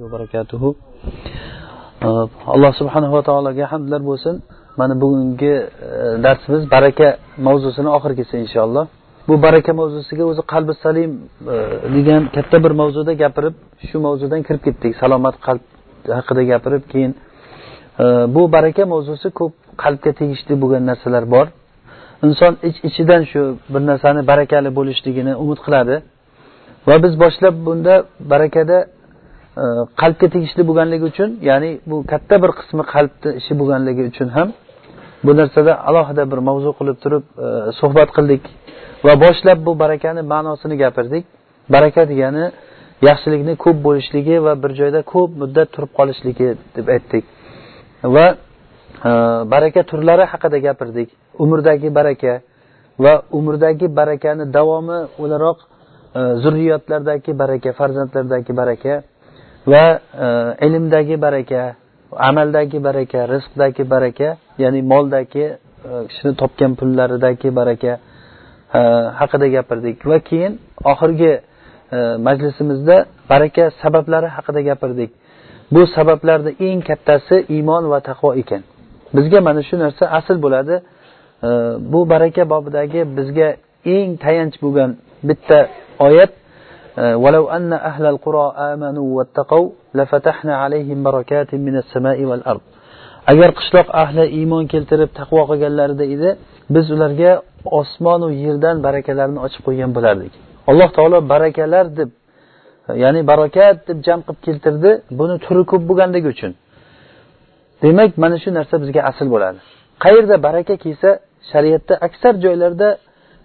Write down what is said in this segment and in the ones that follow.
barakatuhu. Uh, Alloh subhanahu va taologa hamdlar bo'lsin. Mana bugungi uh, darsimiz baraka mavzusini oxirgisi inshaalloh. Bu baraka mavzusiga o'zi qalbi salim uh, degan katta bir mavzuda gapirib shu mavzudan kirib ketdik. Salomat qalb haqida gapirib keyin bu baraka mavzusi ko'p qalbga tegishli bo'lgan narsalar bor. Inson ich ichidan shu bir narsani barakali bo'lishligini umid qiladi. Va biz boshlab bunda barakada E, qalbga tegishli bo'lganligi uchun ya'ni bu katta bir qismi qalbni ishi bo'lganligi uchun ham bu narsada alohida bir mavzu qilib turib e, suhbat qildik va boshlab bu barakani ma'nosini gapirdik. Baraka degani yaxshilikni ko'p bo'lishligi va bir joyda ko'p muddat turib qolishligi deb aytdik. Va e, baraka turlari haqida gapirdik. Umrdagi baraka va umrdagi barakani davomi o'laroq e, zurriyotlardagi baraka farzandlardagi baraka va e, ilmdagi baraka amaldagi baraka rizqdagi baraka ya'ni moldagi e, kishini topgan pullaridagi baraka e, haqida gapirdik. Va keyin oxirgi majlisimizda baraka sabablari haqida gapirdik. Bu sabablarni eng kattasi iymon va taqvo ekan. Bizga mana shu narsa asl bo'ladi. Bu baraka bobidagi bizga eng tayanch bo'lgan bitta oyat ولو أن أهل القرى آمنوا واتقوا لفتحنا عليهم بركات من السماء والأرض agar qishloq ahli iymon keltirib taqvo qilganlarida edi biz ularga osmonu yerdan barakalarni ochib qo'ygan bo'lardik alloh taolo barakalar deb ya'ni barokat deb jam qilib keltirdi buni turi ko'p bo'lganligi uchun demak mana shu narsa bizga asl bo'ladi qayerda baraka kelsa shariatda aksar joylarda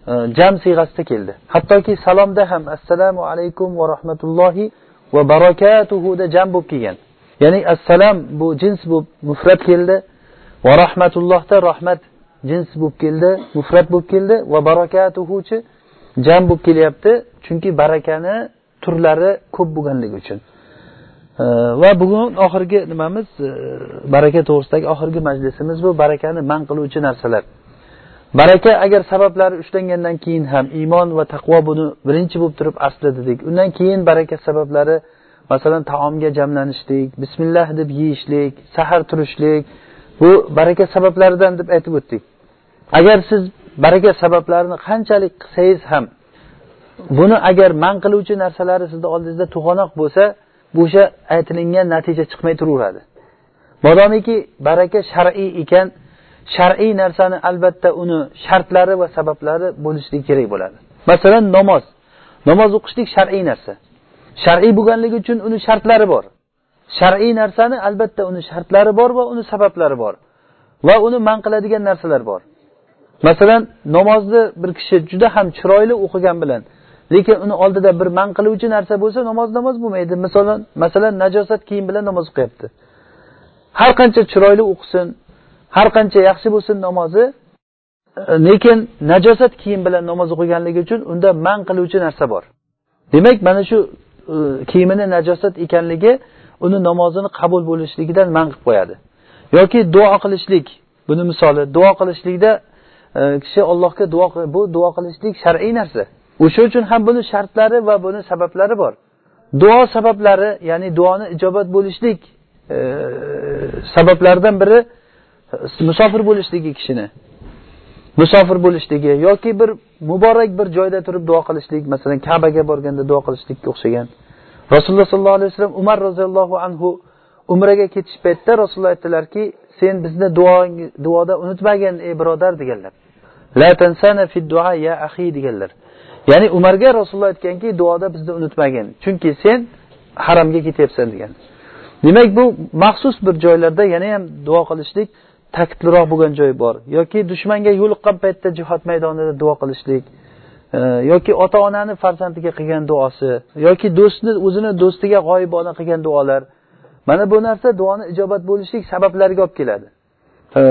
Э, jam siyg'asida keldi. Hattoki salomda ham assalomu alaykum va rahmatullohi va barakatuhuda jam bo'lib kelgan. Ya'ni assalom bu jins bo'lib mufrat keldi va rahmatullohda rahmat jins bo'lib keldi mufrat bo'lib keldi va barakatuhuchi jam bo'lib kelyapti. Chunki barakani turlari ko'p bo'lganligi uchun. Э, va bugun oxirgi nimamiz? Э, baraka to'g'risidagi oxirgi majlisimiz bu barakani man qiluvchi narsalar. Baraka agar sabablari ushlangandan keyin ham iymon va taqvo buni birinchi bo'lib turib asli dedik undan keyin baraka sabablari masalan taomga jamlanishlik bismillah deb yeyishlik sahar turishlik bu baraka sabablaridan deb aytib o'tdik. Agar siz baraka sabablarini qanchalik qilsangiz ham buni agar man qiluvchi narsalari sizni oldingizda to'g'anoq bo'lsa bu o'sha aytilingan natija chiqmay turaveradi. Modomiki baraka shar'iy ekan shar'iy narsani albatta uni shartlari va sabablari bo'lishligi kerak bo'ladi. Masalan namoz. Namoz o'qishlik shar'iy narsa. Shar'iy bo'lganligi uchun uni shartlari bor. Shar'iy narsani albatta uni shartlari bor va uni sabablari bor. Va uni man qiladigan narsalar bor. Masalan namozni bir kishi juda ham chiroyli o'qigan bilan lekin uni oldida bir man qiluvchi narsa bo'lsa namoz namoz bo'lmaydi. Masalan masalan najosat kiyim bilan namoz o'qiyapti. Har qancha chiroyli o'qisin har qancha yaxshi bo'lsin namozi e, lekin najosat kiyim bilan namoz o'qiganligi uchun unda man qiluvchi narsa bor. Demak mana shu e, kiyimini najosat ekanligi uni namozini qabul bo'lishligidan man qilib qo'yadi. Yoki duo qilishlik buni misoli duo qilishlikda e, kishi allohga duo bu duo qilishlik shar'iy narsa. O'sha uchun ham buni shartlari va buni sabablari bor. Duo sabablari ya'ni duoni ijobat bo'lishlik sabablaridan biri musofir bo'lishligi kishini. Musofir bo'lishligi yoki bir muborak bir joyda turib duo qilishlik masalan kabaga borganda duo qilishlikka o'xshagan. Rasululloh sollallohu alayhi vasallam umar roziyallohu anhu umraga ketish paytida rasululloh aytdilarki sen bizni duoda unutmagin ey birodar deganlar. La tansana fi duo ya ahi deganlar. Ya'ni umarga rasululloh aytganki duoda bizni unutmagin chunki sen haramga ketyapsan degan. Demak bu maxsus bir joylarda yana ham duo qilishlik ta'kidliroq bo'lgan joyi bor. Yoki dushmanga yo'liqqan paytda jihod maydonida duo qilishlik e, yoki ota onani farzandiga qilgan duosi yoki do'stni o'zini do'stiga g'oyibona qilgan duolar. Mana bu narsa duoni ijobat bo'lishlik sabablariga olib keladi. E,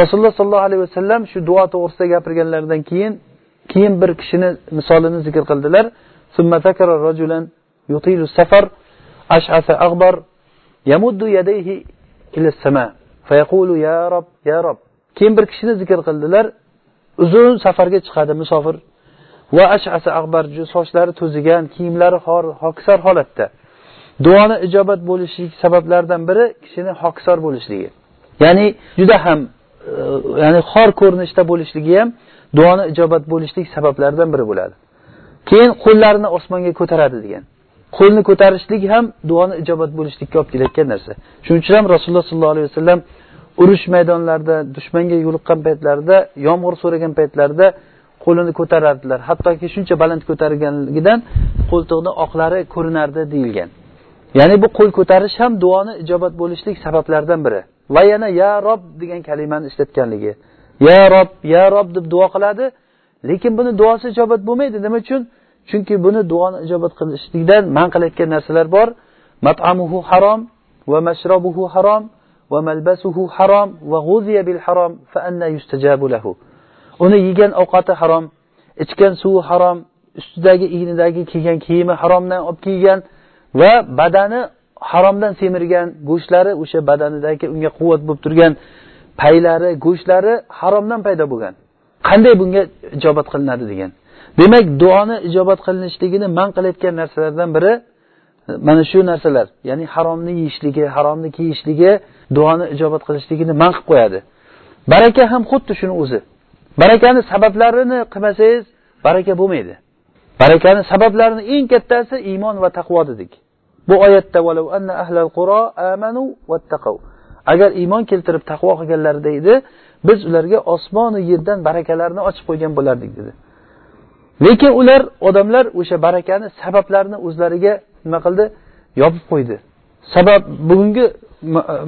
Rasululloh sollallohu alayhi vasallam shu duo to'g'risida gapirganlaridan keyin keyin bir kishini misolini zikr qildilar. Safar ash'asa ag'bar yamuddu yadayhi ila sama fayaqulu ya rob ya rob. Keyin bir kishini zikr qildilar. Uzun safarga chiqadi musofir. Va ashasa ag'bar sochlari to'zigan kiyimlari xor hokisor holatda. Duoni ijobat bo'lishlik sabablaridan biri kishini hokisor bo'lishligi. Ya'ni juda ham e, ya'ni xor ko'rinishda bo'lishligi ham duoni ijobat bo'lishlik sabablaridan biri bo'ladi. Keyin qo'llarini osmonga ko'taradi degan. Qo'lni ko'tarishlik ham duoni ijobat bo'lishlikka olib kelayotgan narsa. Shuning uchun ham rasululloh sollallohu alayhi vasallam urush maydonlarida dushmanga yo'liqqan paytlarida yomg'ir so'ragan paytlarida qo'lini ko'tarardilar. Hattoki shuncha baland ko'targanligidan qo'ltiqni oqlari ko'rinardi deyilgan. Ya'ni bu qo'l ko'tarish ham duoni ijobat bo'lishlik sabablaridan biri. Va yana ya rob degan kalimani ishlatganligi. Ya rob ya rob deb duo qiladi. Lekin buni duosi ijobat bo'lmaydi. Nima uchun? Chunki buni duoni ijobat qilishlikdan man qilayotgan narsalar bor. Matamuhu harom va mashrobuhu harom. Va malbasuhu harom va g'uziya bil harom fa anna lahu. Uni yegan ovqati harom ichgan suvi harom ustidagi iynidagi kiygan kiyimi haromdan olib kiygan va badani haromdan semirgan go'shtlari o'sha badanidagi unga quvvat bo'lib turgan paylari go'shtlari haromdan paydo bo'lgan. Qanday bunga ijobat qilinadi? degan. Demak duoni ijobat qilinishligini man qilayotgan narsalardan biri mana shu narsalar ya'ni haromni yeyishligi haromni kiyishligi duoni ijobat qilishligini man qilib qo'yadi. Baraka ham xuddi shuni o'zi. Barakani sabablarini qilmasangiz baraka bo'lmaydi. Barakani sabablarini eng kattasi iymon va taqvo dedik. Bu oyatda agar iymon keltirib taqvo qilganlarida edi biz ularga osmonu yerdan barakalarni ochib qo'ygan bo'lardik dedi. Lekin ular odamlar o'sha barakani sabablarini o'zlariga nima qildi? Yopib qo'ydi. Sabab bugungi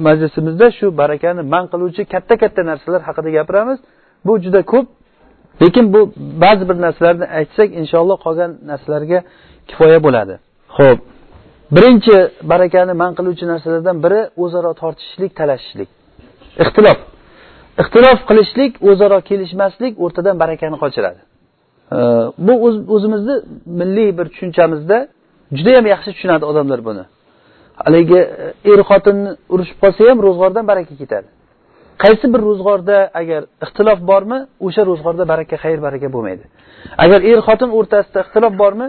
majlisimizda shu barakani man qiluvchi katta katta narsalar haqida gapiramiz. Bu juda ko'p. Lekin bu ba'zi bir narsalarni aytsak inshaalloh qolgan narsalarga kifoya bo'ladi. Ho'p birinchi barakani man qiluvchi narsalardan biri o'zaro tortishishlik talashishlik. Ixtilof. Ixtilof qilishlik o'zaro kelishmaslik o'rtadan barakani qochiradi. Bu o'zimizni milliy bir tushunchamizda judayam yaxshi tushunadi odamlar buni. Haligi e, er xotinni urushib qolsa ham ro'zg'ordan baraka ketadi. Qaysi bir ro'zg'orda agar ixtilof bormi o'sha ro'zg'orda baraka xayr baraka bo'lmaydi. Agar er xotin o'rtasida ixtilof bormi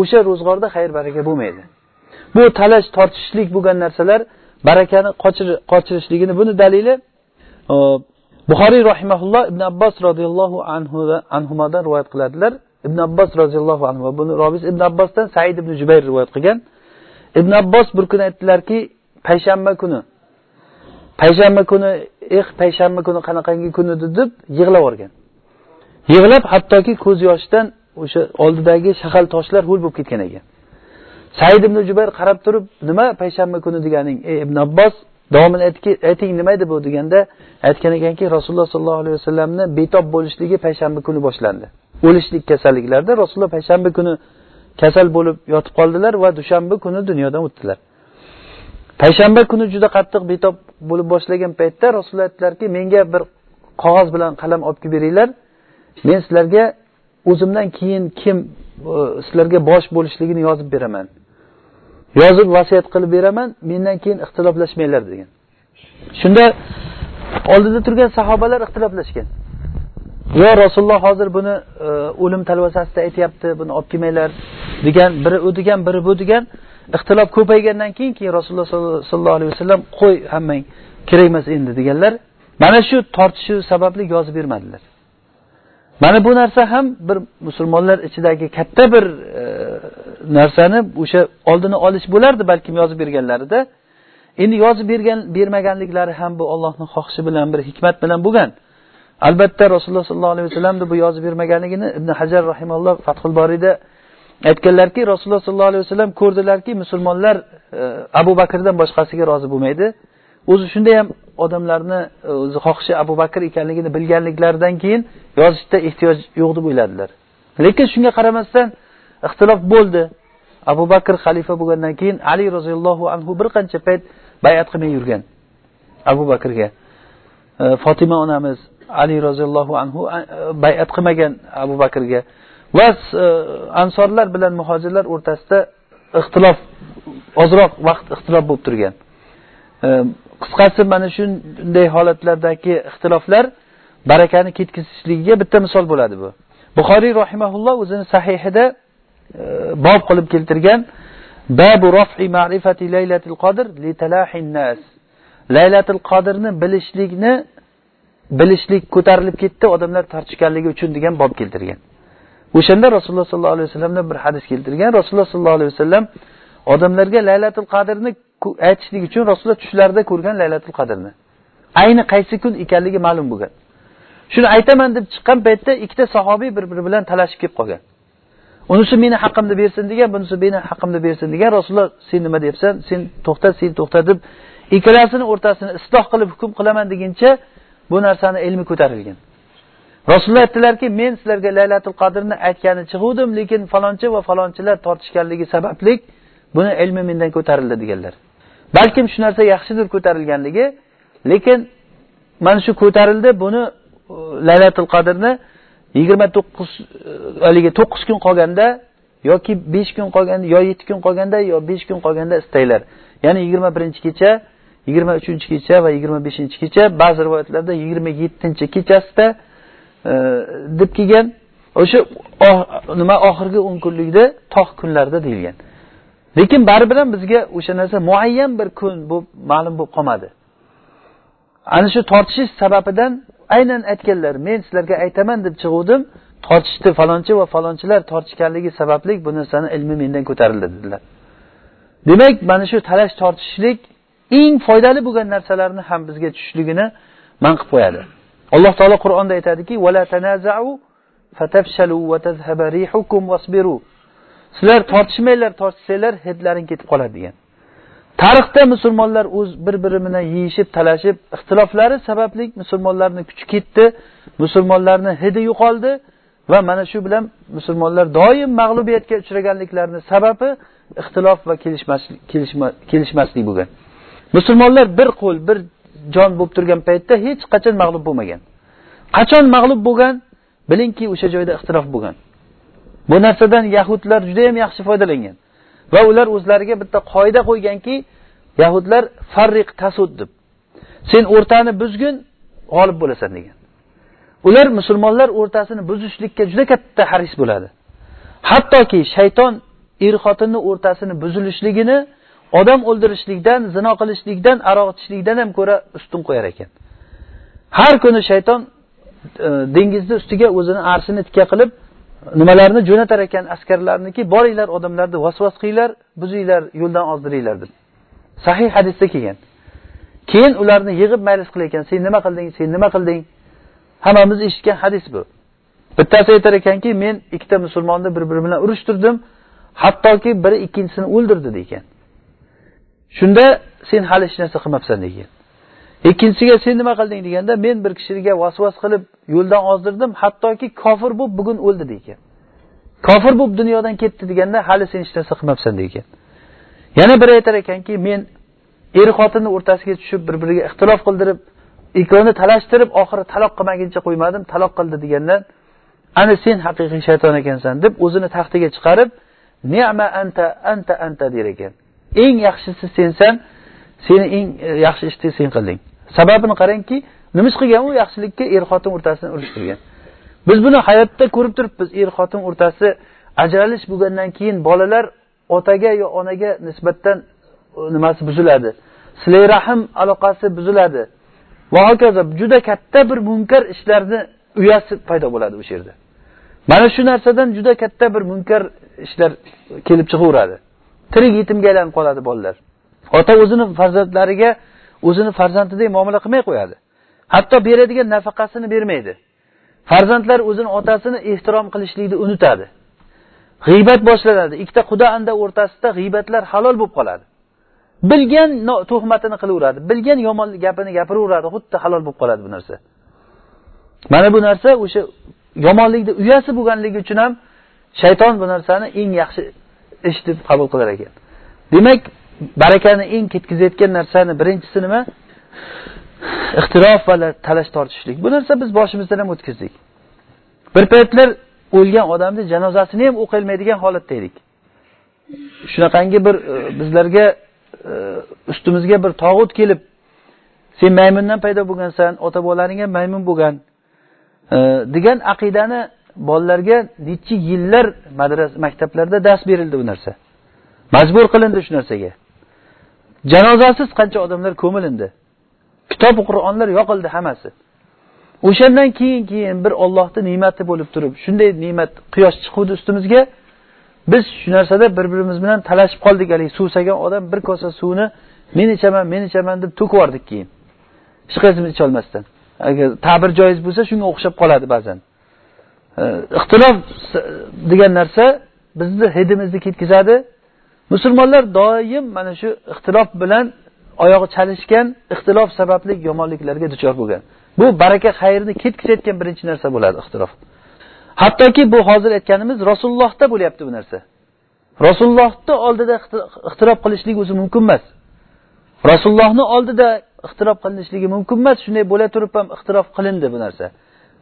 o'sha ro'zg'orda xayr baraka bo'lmaydi. Bu talash tortishishlik bo'lgan narsalar barakani qochirishligini buni dalili buxoriy rahimaulloh ibn abbos roziyallohu anhudan rivoyat qiladilar. Ibn abbos roziyallohu anhu buni robiz ibn abbosdan said ibn jubayr rivoyat qilgan. Ibn abbos bir kuni aytdilarki payshanba kuni. Payshanba kuni eh payshanba kuni qanaqangi kun edi deb yig'lab yuborgan yig'lab hattoki ko'z yoshidan o'sha oldidagi shahal toshlar ho'l bo'lib ketgan ekan. Said ibn jubayr qarab turib nima payshanba kuni deganing ey ibn abbos davomini ayting nima edi bu? deganda aytgan ekanki rasululloh sollallohu alayhi vasallamni betob bo'lishligi payshanba kuni boshlandi. O'lishlik kasalliklarda rasululloh payshanba kuni kasal bo'lib yotib qoldilar va dushanba kuni dunyodan o'tdilar. Payshanba kuni juda qattiq betob bo'lib boshlagan paytda rasululloh aytdilarki menga bir qog'oz bilan qalam olib kelib beringlar men sizlarga o'zimdan keyin kim e, sizlarga bosh bo'lishligini yozib beraman. Yozib vasiyat qilib beraman mendan keyin ixtiloflashmanglar degan. Shunda oldida turgan sahobalar ixtiloflashgan yo rasululloh hozir buni e, o'lim talvasasida aytyapti buni olib kelmanglar degan biri u degan biri bu degan. Ixtilof ko'paygandan keyin keyin rasululloh sollallohu alayhi vasallam qo'y hammang kerak emas endi deganlar mana shu tortishuv sababli yozib bermadilar. Mana bu narsa ham bir musulmonlar ichidagi katta bir e, narsani o'sha oldini olish bo'lardi balkim yozib berganlarida. Endi yozib bergan bermaganliklari ham bu ollohni xohishi bilan bir hikmat bilan bo'lgan. Albatta rasululloh sollallohu alayhi vasallamni bu yozib bermaganligini ibn hajar rahimalloh fathul boriyda aytganlarki rasululloh sollallohu alayhi vasallam ko'rdilarki musulmonlar e, abu bakrdan boshqasiga rozi bo'lmaydi. O'zi shunda ham odamlarni e, o'zi xohishi abu bakr ekanligini bilganliklaridan keyin yozishda ehtiyoj yo'q deb o'yladilar. Lekin shunga qaramasdan ixtilof bo'ldi. Abu bakr xalifa bo'lgandan keyin ali roziyallohu anhu bir qancha payt bayat qilmay yurgan abu bakrga. E, fotima onamiz ali roziyallohu anhu e, bayat qilmagan abu bakrga. Va e, ansorlar bilan muhojirlar o'rtasida ixtilof ozroq vaqt ixtilof bo'lib turgan. E, qisqasi mana shunday holatlardagi ixtiloflar barakani ketkazishligiga bitta misol bo'ladi bu. Buxoriy rahimaulloh o'zini sahihida bob qilib keltirgan babu raf'i ma'rifati laylatil qadr li talahin nas. Laylatil qadrni bilishlikni bilishlik ko'tarilib ketdi odamlar tortishganligi uchun degan bob keltirgan. O'shanda rasululloh sollallohu alayhi vasallamdan bir hadis keltirgan. Rasululloh sollallohu alayhi vasallam odamlarga laylatul qadrni aytishlik uchun rasululloh tushlarida ko'rgan laylatul qadrni. Ayni qaysi kun ekanligi ma'lum bo'lgan. Shuni aytaman deb chiqqan paytda ikkita sahobiy bir biri bilan talashib kelib qolgan. Unisi meni haqqimni bersin degan bunisi meni haqqimni bersin degan. Rasululloh sen nima deyapsan sen to'xta sen to'xta deb ikkalasini o'rtasini isloh qilib hukm qilaman deguncha bu narsani ilmi ko'tarilgan. Rasululloh aytdilarki men sizlarga laylatul qadrni aytgani chiquvdim lekin falonchi va falonchilar tortishganligi sababli buni ilmi mendan ko'tarildi deganlar. Balkim shu narsa yaxshidir ko'tarilganligi lekin mana shu ko'tarildi buni laylatul qadrni yigirma to'qqiz e, haligi to'qqiz kun qolganda yoki besh kun qolganda yo yetti kun qolganda yo besh kun qolganda istanglar ya'ni yigirma birinchi kecha yigirma uchinchi kecha va yigirma beshinchi kecha ba'zi rivoyatlarda yigirma yettinchi kechasida e, deb kelgan. O'sha oh, nima oxirgi o'n kunlikda tog' kunlarda deyilgan. Lekin baribir ham bizga o'sha narsa muayyan bir kun bo'lib ma'lum bo'lib qolmadi. Ana shu tortishish sababidan aynan aytganlar men sizlarga aytaman deb chiquvdim tortishdi falonchi va falonchilar tortishganligi sababli bu narsani ilmi mendan ko'tarildi dedilar. Demak mana shu talash tortishishlik eng foydali bo'lgan narsalarni ham bizga tushishligini man qilib qo'yadi. Alloh taolo qur'onda aytadiki sizlar tortishmanglar tortishsanglar hidlaring ketib qoladi degan. Tarixda musulmonlar o'z bir biri bilan yeyishib talashib ixtiloflari sababli musulmonlarni kuchi ketdi musulmonlarni hidi yo'qoldi va mana shu bilan musulmonlar doim mag'lubiyatga uchraganliklarini sababi ixtilof va kelishmaslik bo'lgan. Musulmonlar bir qo'l bir jon bo'lib turgan paytda hech qachon mag'lub bo'lmagan. Qachon mag'lub bo'lgan? Bilingki o'sha joyda ixtilof bo'lgan. Bu narsadan yahudlar judayam yaxshi foydalangan. Va ular o'zlariga bitta qoida qo'yganki yahudlar farriq tasud deb. Sen o'rtani buzgin g'olib bo'lasan degan. Ular musulmonlar o'rtasini buzishlikka juda katta haris bo'ladi. Hattoki shayton er xotinni o'rtasini buzilishligini odam o'ldirishlikdan zino qilishlikdan aroq ichishlikdan ham ko'ra ustun qo'yar ekan. Har kuni shayton e, dengizni ustiga o'zini arshini tikka qilib nimalarni jo'natar ekan askarlarniki boringlar odamlarni vasvas qilinglar buzinglar yo'ldan ozdiringlar deb sahih hadisda kelgan. Keyin ularni yig'ib maylis qilar ekan sen nima qilding sen nima qilding? Hammamiz eshitgan hadis bu. Bittasi aytar ekanki men ikkita musulmonni bir biri bilan urushtirdim hattoki biri ikkinchisini o'ldirdi degan shunda sen hali hech narsa qilmabsan degan. Ikkinchisiga sen nima qilding deganda men bir kishiga vasvas qilib yo'ldan ozdirdim. Hattoki kofir bo'lib bugun o'ldi degan. Kofir bo'lib dunyodan ketdi deganda hali sen hech narsa qilmabsan degan. Yana biri aytar ekanki men er xotinni o'rtasiga tushib bir biriga ixtilof qildirib ikkovini talashtirib oxiri taloq qilmaguncha qo'ymadim taloq qildi deganda ana sen haqiqiy shayton ekansan deb o'zini taxtiga chiqarib nema anta anta anta der ekan. Eng yaxshisi sensan seni eng e, yaxshi ishni sen qilding. Sababini qarangki nima ish qilgan u? Yaxshilikka er xotin o'rtasini urushtirgan biz buni hayotda ko'rib turibmiz er xotin o'rtasi ajralish bo'lgandan keyin bolalar otaga yo onaga nisbatan e, nimasi buziladi. Silay rahm aloqasi buziladi. Va hokazo juda katta bir munkar ishlarni uyasi paydo bo'ladi o'sha yerda mana shu narsadan juda katta bir munkar ishlar kelib chiqaveradi. Tirik yetimga aylanib qoladi bolalar. Ota o'zini farzandlariga o'zini farzandidek muomala qilmay qo'yadi. Hatto beradigan nafaqasini bermaydi. Farzandlar o'zini otasini ehtirom qilishlikni unutadi. G'iybat boshlanadi. Ikkita quda anda o'rtasida g'iybatlar halol bo'lib qoladi. Bilgan tuhmatini qilaveradi bilgan yomon gapini gapiraveradi xuddi halol bo'lib qoladi bu narsa. Mana bu narsa o'sha yomonlikni uyasi bo'lganligi uchun ham shayton bu narsani eng yaxshi ish deb qabul qilar ekan. Demak barakani eng ketkazayotgan narsani birinchisi nima? Ixtirof va talash tortishlik. Bu narsa biz boshimizdan ham o'tkazdik. Bir paytlar o'lgan odamni janozasini ham o'qilmaydigan holatda edik. Shunaqangi bir e, bizlarga e, ustimizga bir tog'ut kelib sen maymundan paydo bo'lgansan ota bobolaring ham maymun bo'lgan e, degan aqidani bolalarga necha yillar madrasa maktablarda dars berildi bu narsa. Majbur qilindi shu narsaga. Janozasiz qancha odamlar ko'milindi. Kitob qur'onlar yoqildi hammasi. O'shandan keyin keyin bir ollohni ne'mati bo'lib turib shunday ne'mat quyosh chiquvdi ustimizga. Biz shu narsada bir birimiz bilan talashib qoldik haligi suv sagan odam bir kosa suvni men ichaman men ichaman deb to'kib yubordik keyin. Hech qaysimiz icholmasdan agar ta'bir joiz bo'lsa shunga o'xshab qoladi ba'zan. Ixtilof degan narsa bizni hidimizni ketkazadi. Musulmonlar doim mana shu ixtilof bilan oyog'i chalishgan ixtilof sababli yomonliklarga duchor bo'lgan. Bu baraka xayrni ketkazayotgan birinchi narsa bo'ladi ixtilof. Hattoki bu hozir aytganimiz rasulullohda bo'lyapti bu narsa. Rasulullohni oldida ixtirof qilishlik o'zi mumkin emas. Rasulullohni oldida ixtirof qilinishligi mumkin emas shunday bo'la turib ham ixtirof qilindi bu narsa.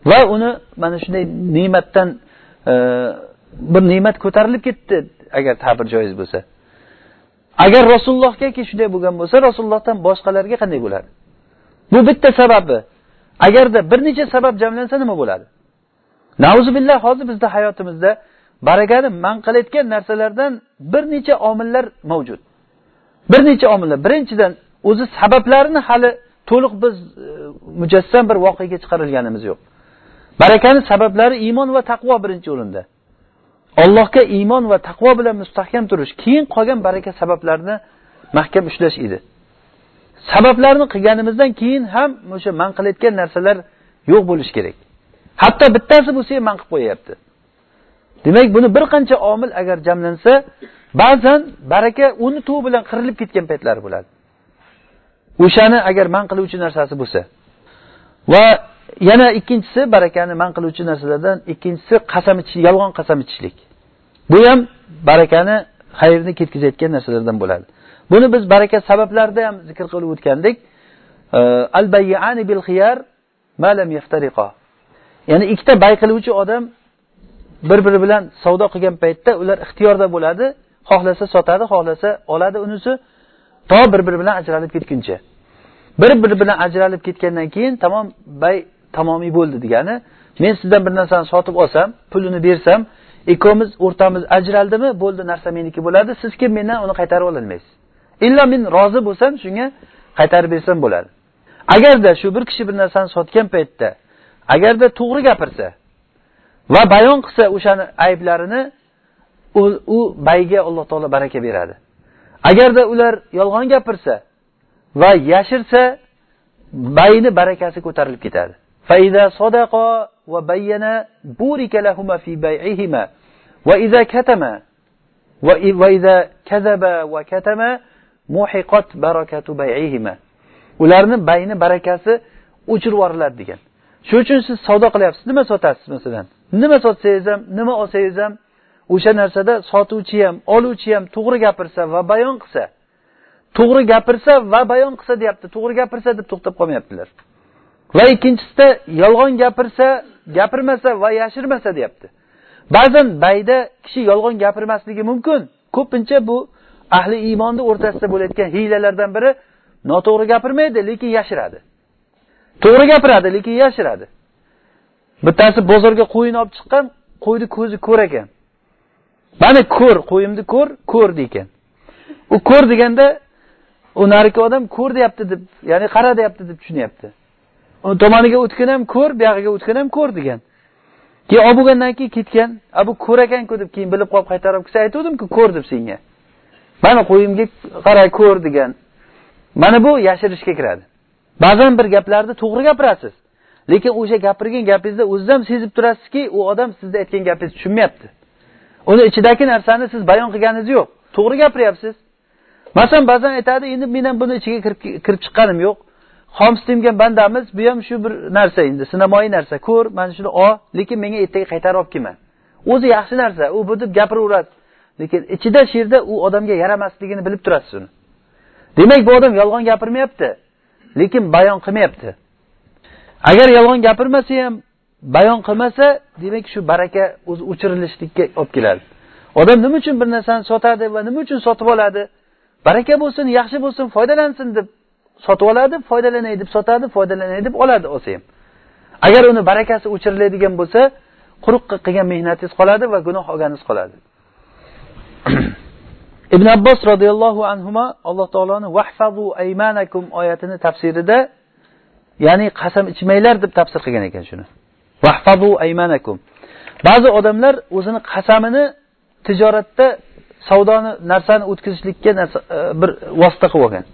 Va uni mana shunday ne'matdan e, bir ne'mat ko'tarilib ketdi agar ta'bir joiz bo'lsa. Agar rasulullohgaki shunday bo'lgan bo'lsa rasulullohdan boshqalarga qanday bo'ladi? Bu bitta sababi. Agarda bir necha sabab jamlansa nima bo'ladi? Nauzubillah hozir bizni hayotimizda barakani man qilayotgan narsalardan bir necha omillar mavjud. Bir necha omillar. Birinchidan o'zi sabablarini hali to'liq biz e, mujassam bir voqeaga chiqarilganimiz yo'q. Barakani sabablari iymon va taqvo birinchi o'rinda. Allohga iymon va taqvo bilan mustahkam turish keyin qolgan baraka sabablarini mahkam ushlash edi. Sabablarni qilganimizdan keyin ham o'sha man qilayotgan narsalar yo'q bo'lishi kerak. Hatto bittasi bo'lsa ham man qilib qo'yyapti demak buni bir qancha omil agar jamlansa ba'zan baraka uni tuv bilan qirilib ketgan paytlari bo'ladi. O'shani agar man qiluvchi narsasi bo'lsa. Va yana ikkinchisi barakani man qiluvchi narsalardan ikkinchisi qasam ichish yolg'on qasam ichishlik. Bu ham barakani xayrni ketkazayotgan narsalardan bo'ladi. Buni biz baraka sabablarida ham zikr qilib o'tgandik. Al bayyani bil xiyar ma lam yaftariqa. Ya'ni ikkita bay qiluvchi odam bir biri bilan savdo qilgan paytda ular ixtiyorda bo'ladi xohlasa sotadi xohlasa oladi unisi to bir biri bilan ajralib ketguncha. Bir biri bilan ajralib ketgandan keyin tamom bay tamomiy bo'ldi degani men sizdan bir narsani sotib olsam pulini bersam ikkovimiz o'rtamiz ajraldimi bo'ldi narsa meniki bo'ladi siz kelib mendan uni qaytarib ololmaysiz illo men rozi bo'lsam shunga qaytarib bersam bo'ladi. Agarda shu bir kishi bir narsani sotgan paytda agarda to'g'ri gapirsa va bayon qilsa o'shani ayblarini u, u bayga alloh taolo baraka beradi. Agarda ular yolg'on gapirsa va yashirsa bayni barakasi ko'tarilib ketadi. فإذا صدقا وبينا بورك لهما في بيعهما وإذا كتما وإذا كذبا وكتما muhiqat barakatu bay'ihima ularni bayni barakasi o'chirib yuboriladi degan shuning uchun siz savdo qilyapsiz nima sotasiz masalan nima sotsangiz ham nima olsangiz ham o'sha narsada sotuvchi ham oluvchi ham to'g'ri gapirsa va bayon qilsa to'g'ri gapirsa va bayon qilsa deyapti to'g'ri gapirsa deb to'xtab qolmayaptilar Va ikkinchisida yolg'on gapirsa gapirmasa va yashirmasa deyapti. Ba'zan bayda kishi yolg'on gapirmasligi mumkin. Ko'pincha bu ahli iymonni o'rtasida bo'layotgan hiylalardan biri noto'g'ri gapirmaydi lekin yashiradi. To'g'ri gapiradi lekin yashiradi. Bittasi bozorga qo'yini olib chiqqan qo'yni ko'zi ko'r ekan. Mana ko'r qo'yimni ko'r ko'r ekan u ko'r deganda u narigi odam ko'r deyapti deb ya'ni qara deyapti deb tushunyapti. Tomoniga o'tgin ham ko'r buyog'iga o'tgan ham ko'r degan. Keyin olib bo'lgandan keyin ketgan. A bu ko'r ekanku deb keyin bilib qolib qaytarib kelsa aytuvdimku ko'r deb senga. Mana qo'yimga qara ko'r degan. Mana bu yashirishga kiradi. Ba'zan bir gaplarni to'g'ri gapirasiz. Lekin o'sha gapirgan gapingizda o'ziz ham sezib turasizki u odam sizni aytgan gapingizni tushunmayapti. Uni ichidagi narsani siz bayon qilganingiz yo'q. To'g'ri gapiryapsiz. Masalan ba'zan aytadi endi men ham buni ichiga kirib chiqqanim yo'q. Xomis degan bandamiz bu ham shu bir narsa endi sinamoyi narsa. Ko'r mana shuni ol lekin menga ertaga qaytarib olib kelma. O'zi yaxshi narsa u bu deb gapiraveradi. Lekin ichida shu yerda u odamga yaramasligini bilib turasiz uni demak bu odam yolg'on gapirmayapti lekin bayon qilmayapti. Agar yolg'on gapirmasa ham bayon qilmasa demak shu baraka o'zi o'chirilishlikka olib keladi. Odam nima uchun bir narsani sotadi va nima uchun sotib oladi? Baraka bo'lsin yaxshi bo'lsin foydalansin deb sotib oladi foydalanay deb sotadi foydalanay deb oladi olsa ham. Agar uni barakasi o'chiriladigan bo'lsa quruq qilgan mehnatingiz qoladi va gunoh olganingiz qoladi. Ibn abbos roziyallohu anhu alloh taoloni vahfazu aymanakum oyatini tafsirida ya'ni qasam ichmanglar deb tafsir qilgan ekan shuni. Vahfazu aymanakum ba'zi odamlar o'zini qasamini tijoratda savdoni narsani o'tkazishlikka narsa, bir vosita qilib olgan.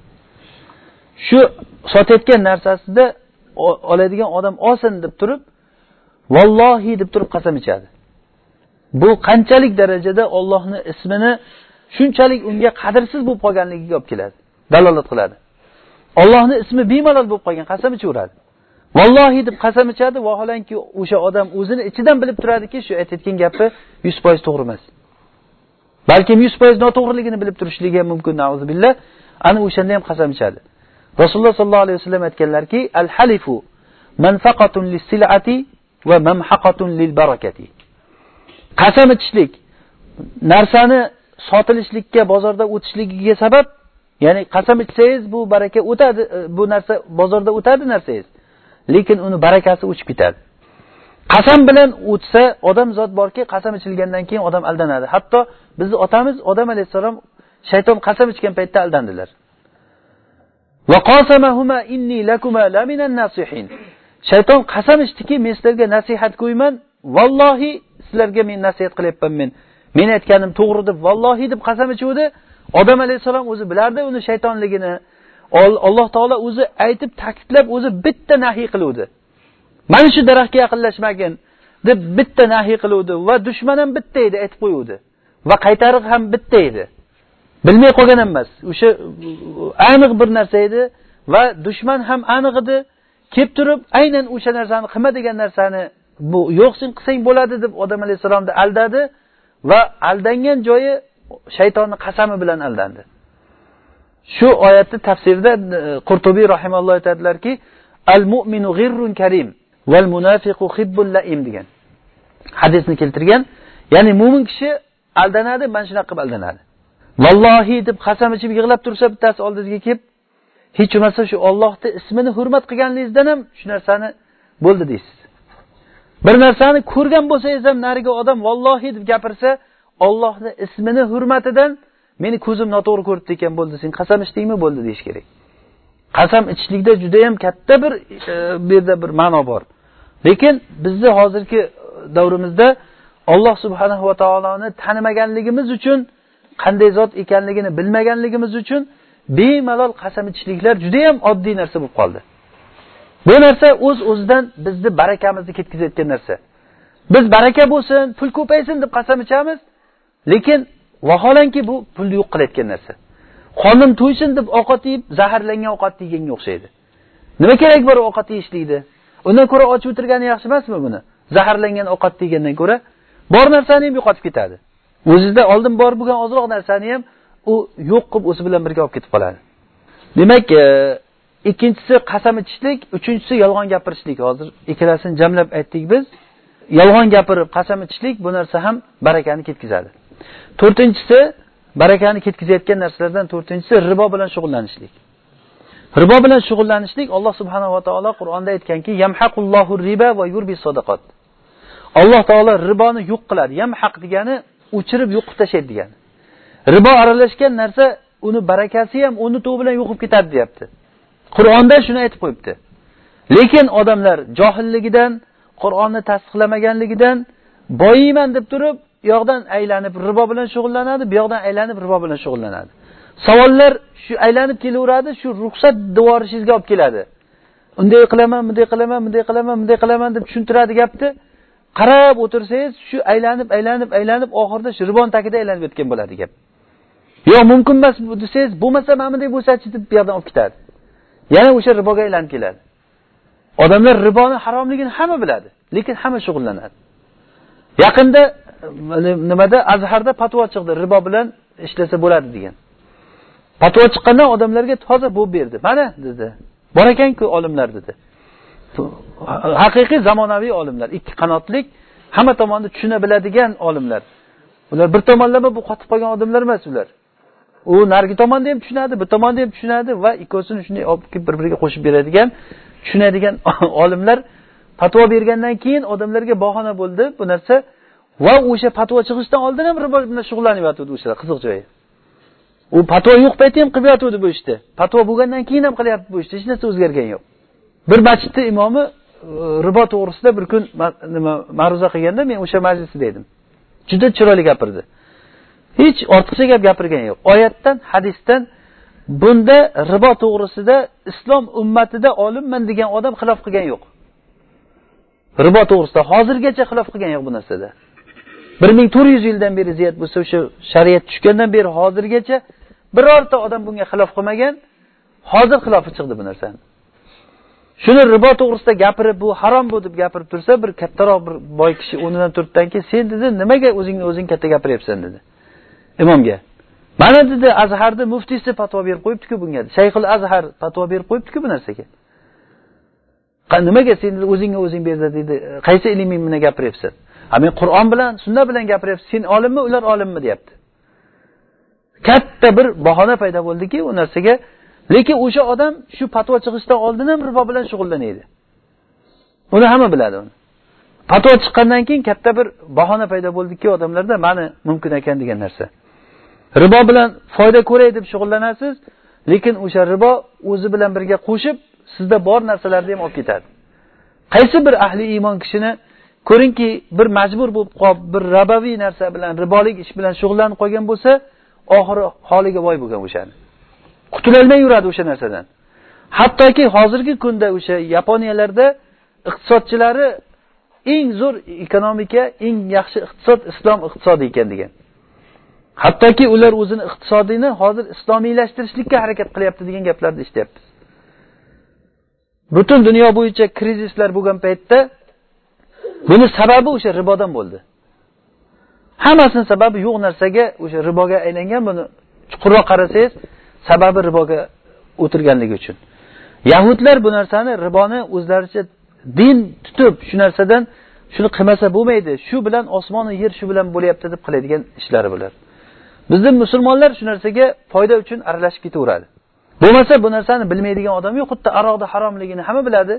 Shu sotayotgan narsasida oladigan odam olsin deb turib vallohi deb turib qasam ichadi. Bu qanchalik darajada ollohni ismini shunchalik unga qadrsiz bo'lib qolganligiga olib keladi dalolat qiladi. Ollohni ismi bemalol bo'lib qolgan qasam ichaveradi. Vallohi deb qasam ichadi vaholanki o'sha odam o'zini ichidan bilib turadiki shu aytayotgan gapi yuz foiz to'g'ri emas. Balkim yuz foiz noto'g'riligini bilib turishligi ham mumkin billah ana o'shanda ham qasam ichadi. Rasululloh sollallohu alayhi vasallam aytganlarki al halifu manfaqatun lisilati va mamhaqatun lil barakati qasam ichishlik narsani sotilishlikka bozorda o'tishligiga sabab ya'ni qasam ichsangiz bu baraka o'tadi e, bu narsa bozorda o'tadi narsangiz lekin uni barakasi o'chib ketadi. Qasam bilan o'tsa odam zot borki qasam ichilgandan keyin odam aldanadi. Hatto bizni otamiz odam alayhissalom shayton qasam ichgan paytda aldandilar. Shayton qasam ichdiki men sizlarga nasihat qo'yman vallohi sizlarga men nasihat qilyapman men. Men aytganim to'g'ri deb vallohi deb qasam ichuvdi odam alayhissalom o'zi bilardi uni shaytonligini. Alloh taolo o'zi aytib ta'kidlab o'zi bitta nahiy qiluvdi. Mana shu daraxtga yaqinlashmagin deb bitta nahiy qiluvdi va dushman ham bitta edi aytib qo'yuvdi. Va qaytariq ham bitta edi. Bilmay qolgan emas. O'sha aniq bir narsa edi va dushman ham aniq edi. Kelib turib aynan o'sha narsani qilma degan narsani bu yo'q sen qilsang bo'ladi deb odam alayhissalomni aldadi va aldangan joyi shaytonni qasami bilan aldandi. Shu oyatni tafsirida e, qurtubiy rahimalloh aytadilarki al mu'minu g'irrun karim val munafiqu hibbul laim degan hadisni keltirgan. Ya'ni mo'min kishi aldanadi mana shunaqa qilib aldanadi. Vallohi deb qasam ichib yig'lab tursa bittasi oldingizga kelib hech bo'lmasa shu ollohni ismini hurmat qilganligingizdan ham shu narsani bo'ldi deysiz. Bir narsani ko'rgan bo'lsangiz ham narigi odam vallohi deb gapirsa ollohni ismini hurmatidan meni ko'zim noto'g'ri ko'ribdi ekan bo'ldi sen qasam ichdingmi bo'ldi deyish kerak. Qasam ichishlikda judayam katta bir e, bu yerda bir ma'no bor. Lekin bizni hozirgi davrimizda alloh subhanahu va taoloni tanimaganligimiz uchun qanday zot ekanligini bilmaganligimiz uchun bemalol qasam ichishliklar judayam oddiy narsa bo'lib qoldi. Bu narsa o'z uz o'zidan bizni barakamizni ketkazayotgan narsa. Biz baraka bo'lsin pul ko'paysin deb qasam ichamiz lekin vaholanki bu pulni yo'q qilayotgan narsa. Qornim to'ysin deb ovqat yeb zaharlangan ovqatni yeganga o'xshaydi. Nima kerak bor ovqat yeyishlikni undan ko'ra och o'tirgani yaxshi emasmi buni? Zaharlangan ovqatni yegandan ko'ra bor narsani ham yo'qotib ketadi? O'zizda oldin bor bo'lgan ozroq narsani ham u yo'q qilib o'zi bilan birga olib ketib qoladi. Demak e, ikkinchisi qasam ichishlik uchinchisi yolg'on gapirishlik. Hozir ikkalasini jamlab aytdik biz. Yolg'on gapirib qasam ichishlik bu narsa ham barakani ketkazadi. To'rtinchisi barakani ketkazayotgan narsalardan to'rtinchisi ribo bilan shug'ullanishlik. Ribo bilan shug'ullanishlik alloh subhanava taolo qur'onda aytganki yamhaqullohu riba va yurbi sadaqat. Alloh taolo riboni yo'q qiladi. Yamhaq degani o'chirib yo'qib tashlaydi degani ribo aralashgan narsa uni barakasi ham o'rni tuvi bilan yo'qib ketadi deyapti. Qur'onda shuni aytib qo'yibdi. Lekin odamlar johilligidan qur'onni tasdiqlamaganligidan boyiyman deb turib u yoqdan aylanib ribo bilan shug'ullanadi bu yoqdan aylanib ribo bilan shug'ullanadi. Savollar shu aylanib kelaveradi shu ruxsat devorishingizga olib keladi. Unday qilaman bunday qilaman bunday qilaman bunday qilaman deb tushuntiradi gapni. Qarab o'tirsangiz shu aylanib aylanib aylanib oxirida shu ribon tagida aylanib yotgan bo'ladi gap. Yo'q mumkin emas desangiz bo'lmasa mana bunday bo'lsachi deb bu yoqdan olib ketadi. Yana o'sha riboga aylanib keladi. Odamlar riboni haromligini hamma biladi lekin hamma shug'ullanadi. Yaqinda e, nimada azharda fatvo chiqdi ribo bilan ishlasa bo'ladi degan. Fatvo chiqqandan odamlarga toza bo'lib berdi. Mana dedi bor ekanku olimlar dedi. Haqiqiy zamonaviy olimlar ikki qanotlik hamma tomonni tushuna biladigan olimlar. Ular bir tomonlama bu qotib qolgan odamlar emas ular. U narigi tomonda ham tushunadi bu tomonda ham tushunadi va ikkovsini shunday olib kelib bir biriga qo'shib beradigan tushunadigan olimlar fatvo bergandan keyin odamlarga bahona bo'ldi. Bu narsa va o'sha fatvo chiqishdan oldin ham ribo bilan shug'ullanyotgandi o'shalar qiziq joyi. U patvo yo'q payti ham qilib yotgandi bu ishni. Patvo bo'lgandan keyin ham qilyapti bu ishni hech narsa o'zgargani yo'q. Bir masjidni imomi e, ribo to'g'risida bir kun nima ma'ruza qilganda men o'sha majlisda edim. Juda chiroyli gapirdi. Hech ortiqcha gap gapirgani yo'q. Oyatdan hadisdan bunda ribo to'g'risida islom ummatida olimman degan odam xilof qilgani yo'q. Ribo to'g'risida hozirgacha xilof qilgani yo'q bu narsada. Bir ming to'rt yuz yildan beri ziyat bo'lsa o'sha shariat tushgandan beri hozirgacha birorta odam bunga xilof qilmagan hozir xilofi chiqdi bu narsani. Shuni ribo to'g'risida gapirib bu harom bu deb gapirib tursa bir kattaroq bir boy kishi o'rnidan turddan keyin sen dedi nimaga o'zingni o'zing katta gapiryapsan? dedi. Imomga mana dedi azharni muftiysi fatvo berib qo'yibdiku bunga. shayxul azhar fatvo berib qo'yibdiku bu narsaga. Nimaga sen o'zingga o'zing bu yerda deydi qaysi ilming bilan gapiryapsan? Ha men qur'on bilan sunna bilan gapiryapman sen olimmi ular olimmi? deyapti. Katta bir bahona paydo bo'ldiki u narsaga lekin o'sha odam shu fatvo chiqishdan oldin ham ribo bilan shug'ullanadi uni hamma biladi uni. Fatvo chiqqandan keyin katta bir bahona paydo bo'ldiki odamlarda mani mumkin ekan degan narsa. Ribo bilan foyda ko'ray deb shug'ullanasiz lekin o'sha ribo o'zi bilan birga qo'shib sizda bor narsalarni ham olib ketadi. Qaysi bir ahli iymon kishini ko'ringki bir majbur bo'lib qolib bir rabaviy narsa bilan ribolik ish bilan shug'ullanib qolgan bo'lsa oxiri holiga voy bo'lgan o'shani. Qutulolmay yuradi o'sha narsadan. Hattoki hozirgi kunda o'sha yaponiyalarda iqtisodchilari eng zo'r ekonomika eng yaxshi iqtisod islom iqtisodi ekan degan. Hattoki ular o'zini iqtisodiyni hozir islomiylashtirishlikka harakat qilyapti degan gaplarni eshityapmiz butun dunyo bo'yicha krizislar bo'lgan paytda buni sababi o'sha ribodan bo'ldi. Hammasini sababi yo'q narsaga o'sha riboga aylangan buni chuqurroq qarasangiz sababi riboga o'tirganligi uchun. Yahudlar bu narsani riboni o'zlaricha din tutib shu narsadan shuni qilmasa bo'lmaydi shu bilan osmonu yer shu bilan bo'lyapti deb qiladigan ishlari bular. Bizni musulmonlar shu narsaga foyda uchun aralashib ketaveradi. Bo'lmasa bu narsani bilmaydigan odam yo'q xuddi aroqni haromligini hamma biladi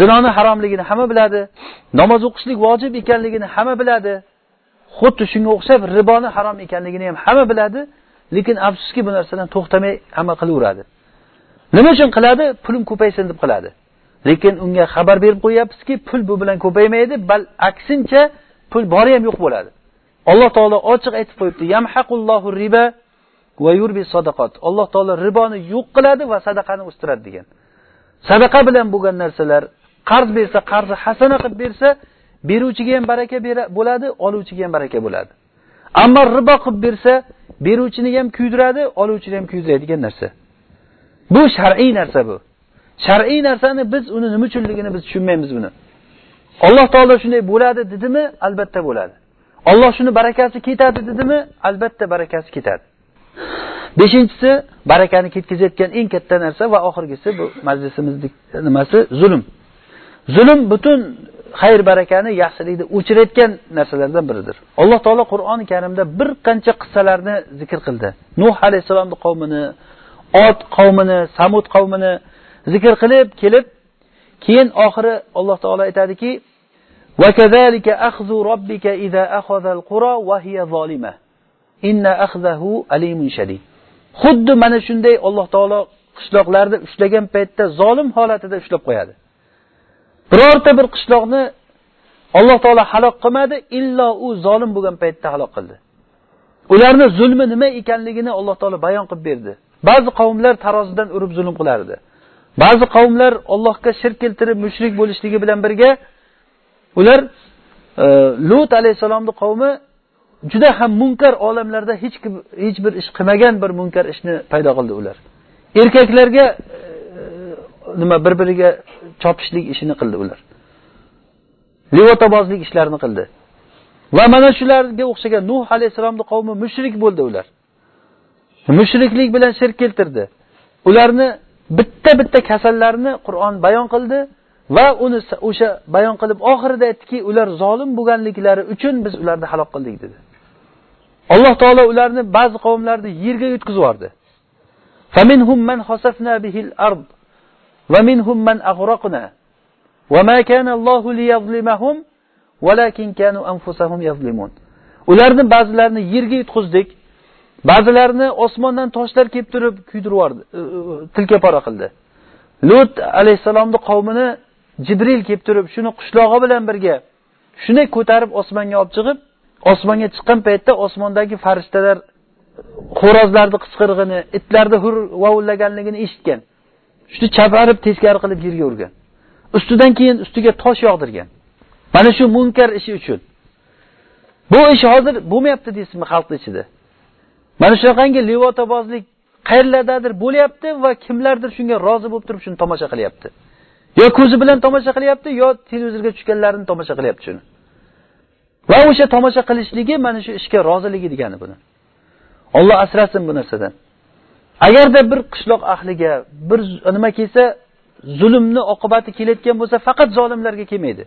zinoni haromligini hamma biladi namoz o'qishlik vojib ekanligini hamma biladi xuddi shunga o'xshab riboni harom ekanligini ham hamma biladi. Lekin afsuski bu narsadan to'xtamay amal qilaveradi. Nima uchun qiladi? Pulim ko'paysin deb qiladi. Lekin unga xabar berib qo'yyapmizki pul bu bilan ko'paymaydi bal aksincha pul bori ham yo'q bo'ladi. Alloh taolo ochiq aytib qo'yibdi yamhaqullohu riba va yurbi sadaqat. Alloh taolo riboni yo'q qiladi va sadaqani o'stiradi degan. Sadaqa bilan bo'lgan narsalar qarz bersa qarzi hasana qilib bersa beruvchiga ham baraka bo'ladi oluvchiga ham baraka bo'ladi. Ammo ribo qilib bersa beruvchini ham kuydiradi oluvchini ham kuydiradigan narsa. Bu shar'iy narsa bu. Shar'iy narsani biz uni nima uchunligini biz tushunmaymiz buni. Alloh taolo shunday bo'ladi dedimi? Albatta bo'ladi. Olloh shuni barakasi ketadi dedimi? Albatta barakasi ketadi. Beshinchisi barakani ketkazayotgan eng katta narsa va oxirgisi bu majlisimizni nimasi? Zulm. Zulm butun xayr barakani yaxshilikni o'chirayotgan narsalardan biridir. Alloh taolo qur'oni karimda bir qancha qissalarni zikr qildi. Nuh alayhissalomni qavmini ot qavmini samud qavmini zikr qilib kelib keyin oxiri alloh taolo aytadiki xuddi mana shunday alloh taolo qishloqlarni ushlagan paytda zolim holatida ushlab qo'yadi. Birorta bir qishloqni alloh taolo halok qilmadi illo u zolim bo'lgan paytda halok qildi. Ularni zulmi nima ekanligini alloh taolo bayon qilib berdi. Ba'zi qavmlar tarozidan urib zulm qilardi. Ba'zi qavmlar allohga shirk keltirib mushrik bo'lishligi bilan birga ular e, lut alayhissalomni qavmi juda ham munkar olamlarda hech kim hech bir ish qilmagan bir munkar ishni paydo qildi ular. Erkaklarga nima bir biriga chopishlik ishini qildi ular. Livotobozlik ishlarini qildi. Va mana shularga o'xshagan nuh alayhissalomni qavmi mushrik bo'ldi ular. Mushriklik bilan shirk keltirdi. Ularni bitta bitta kasallarni qur'on bayon qildi va uni o'sha bayon qilib oxirida aytdiki ular zolim bo'lganliklari uchun biz ularni halok qildik dedi. Alloh taolo ularni ba'zi qavmlarni yerga yutqizib yubordi ومنهم من أغرقنا وما كان الله ليظلمهم ولكن كانوا أنفسهم يظلمون ularni ba'zilarini yerga yutqizdik ba'zilarini osmondan toshlar kelib turib kuydirib yubordi e, e, tilka pora qildi lut alayhissalomni qavmini jibril kelib turib shuni qishlog'i bilan birga shuni ko'tarib osmonga olib chiqib osmonga chiqqan paytda osmondagi farishtalar xo'rozlarni qichqirig'ini itlarni hur vovullaganligini eshitgan Shuni chaparib teskari qilib yerga urgan. Ustidan keyin ustiga tosh yog'dirgan. Mana shu munkar ishi uchun. Bu ish hozir bo'lmayapti deysizmi xalqni ichida? Mana shunaqangi levotabozlik qayerlardadir bo'lyapti va kimlardir shunga rozi bo'lib turib shuni tomosha qilyapti? Yo ko'zi bilan tomosha qilyapti yo televizorga tushganlarini tomosha qilyapti shuni. Va o'sha tomosha qilishligi mana shu ishga roziligi degani buni. Olloh asrasin bu narsadan. Agarda bir qishloq ahliga bir nima kelsa zulmni oqibati kelayotgan bo'lsa faqat zolimlarga kelmaydi.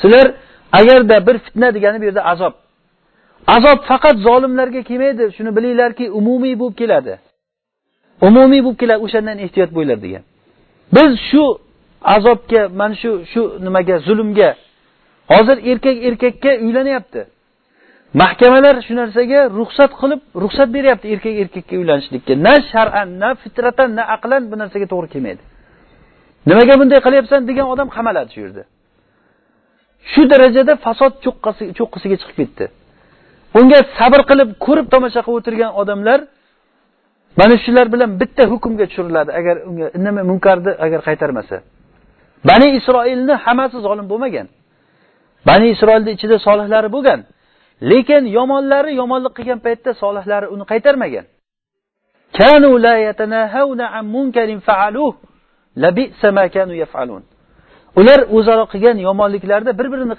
Sizlar agarda bir fitna degani bu yerda azob. Azob faqat zolimlarga kelmaydi shuni bilinglarki umumiy bo'lib keladi. Umumiy bo'lib keladi o'shandan ehtiyot bo'linglar degan. Biz shu azobga mana shu shu nimaga zulmga hozir erkak erkakka uylanyapti mahkamalar shu narsaga ruxsat qilib ruxsat beryapti erkak erkakka uylanishlikka. Na shar'an na fitratan na aqlan bu narsaga to'g'ri kelmaydi. Nimaga bunday qilyapsan degan odam qamaladi shu yerda. Shu darajada fasod cho'qqisiga chiqib ketdi. Unga sabr qilib ko'rib tomosha qilib o'tirgan odamlar mana shular bilan bitta hukmga tushiriladi. Agar unga indamay munkarni agar qaytarmasa. Bani isroilni hammasi zolim bo'lmagan. Bani isroilni ichida solihlari bo'lgan. Lekin yomonlari yomonlik qilgan paytda solihlari uni qaytarmagan. Ular o'zaro qilgan yomonliklarda bir birini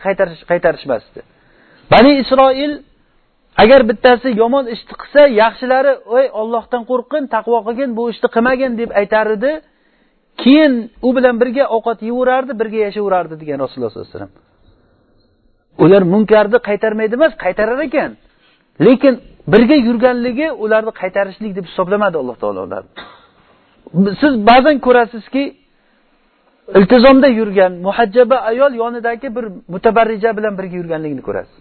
qaytarishmasdi. Bani isroil agar bittasi yomon ishni qilsa yaxshilari ey ollohdan qo'rqgin taqvo qilgin bu ishni qilmagin deb aytar edi keyin u bilan birga ovqat yeyverardi birga yashayverardi degan rasululloh sollallohu alayhi vasallam. Ular munkarni qaytarmaydi emas qaytarar ekan. Lekin birga yurganligi ularni qaytarishlik deb hisoblamadi alloh taolo ularni siz ba'zan ko'rasizki iltizomda yurgan muhajjaba ayol yonidagi bir mutabarrija bilan birga yurganligini ko'rasiz.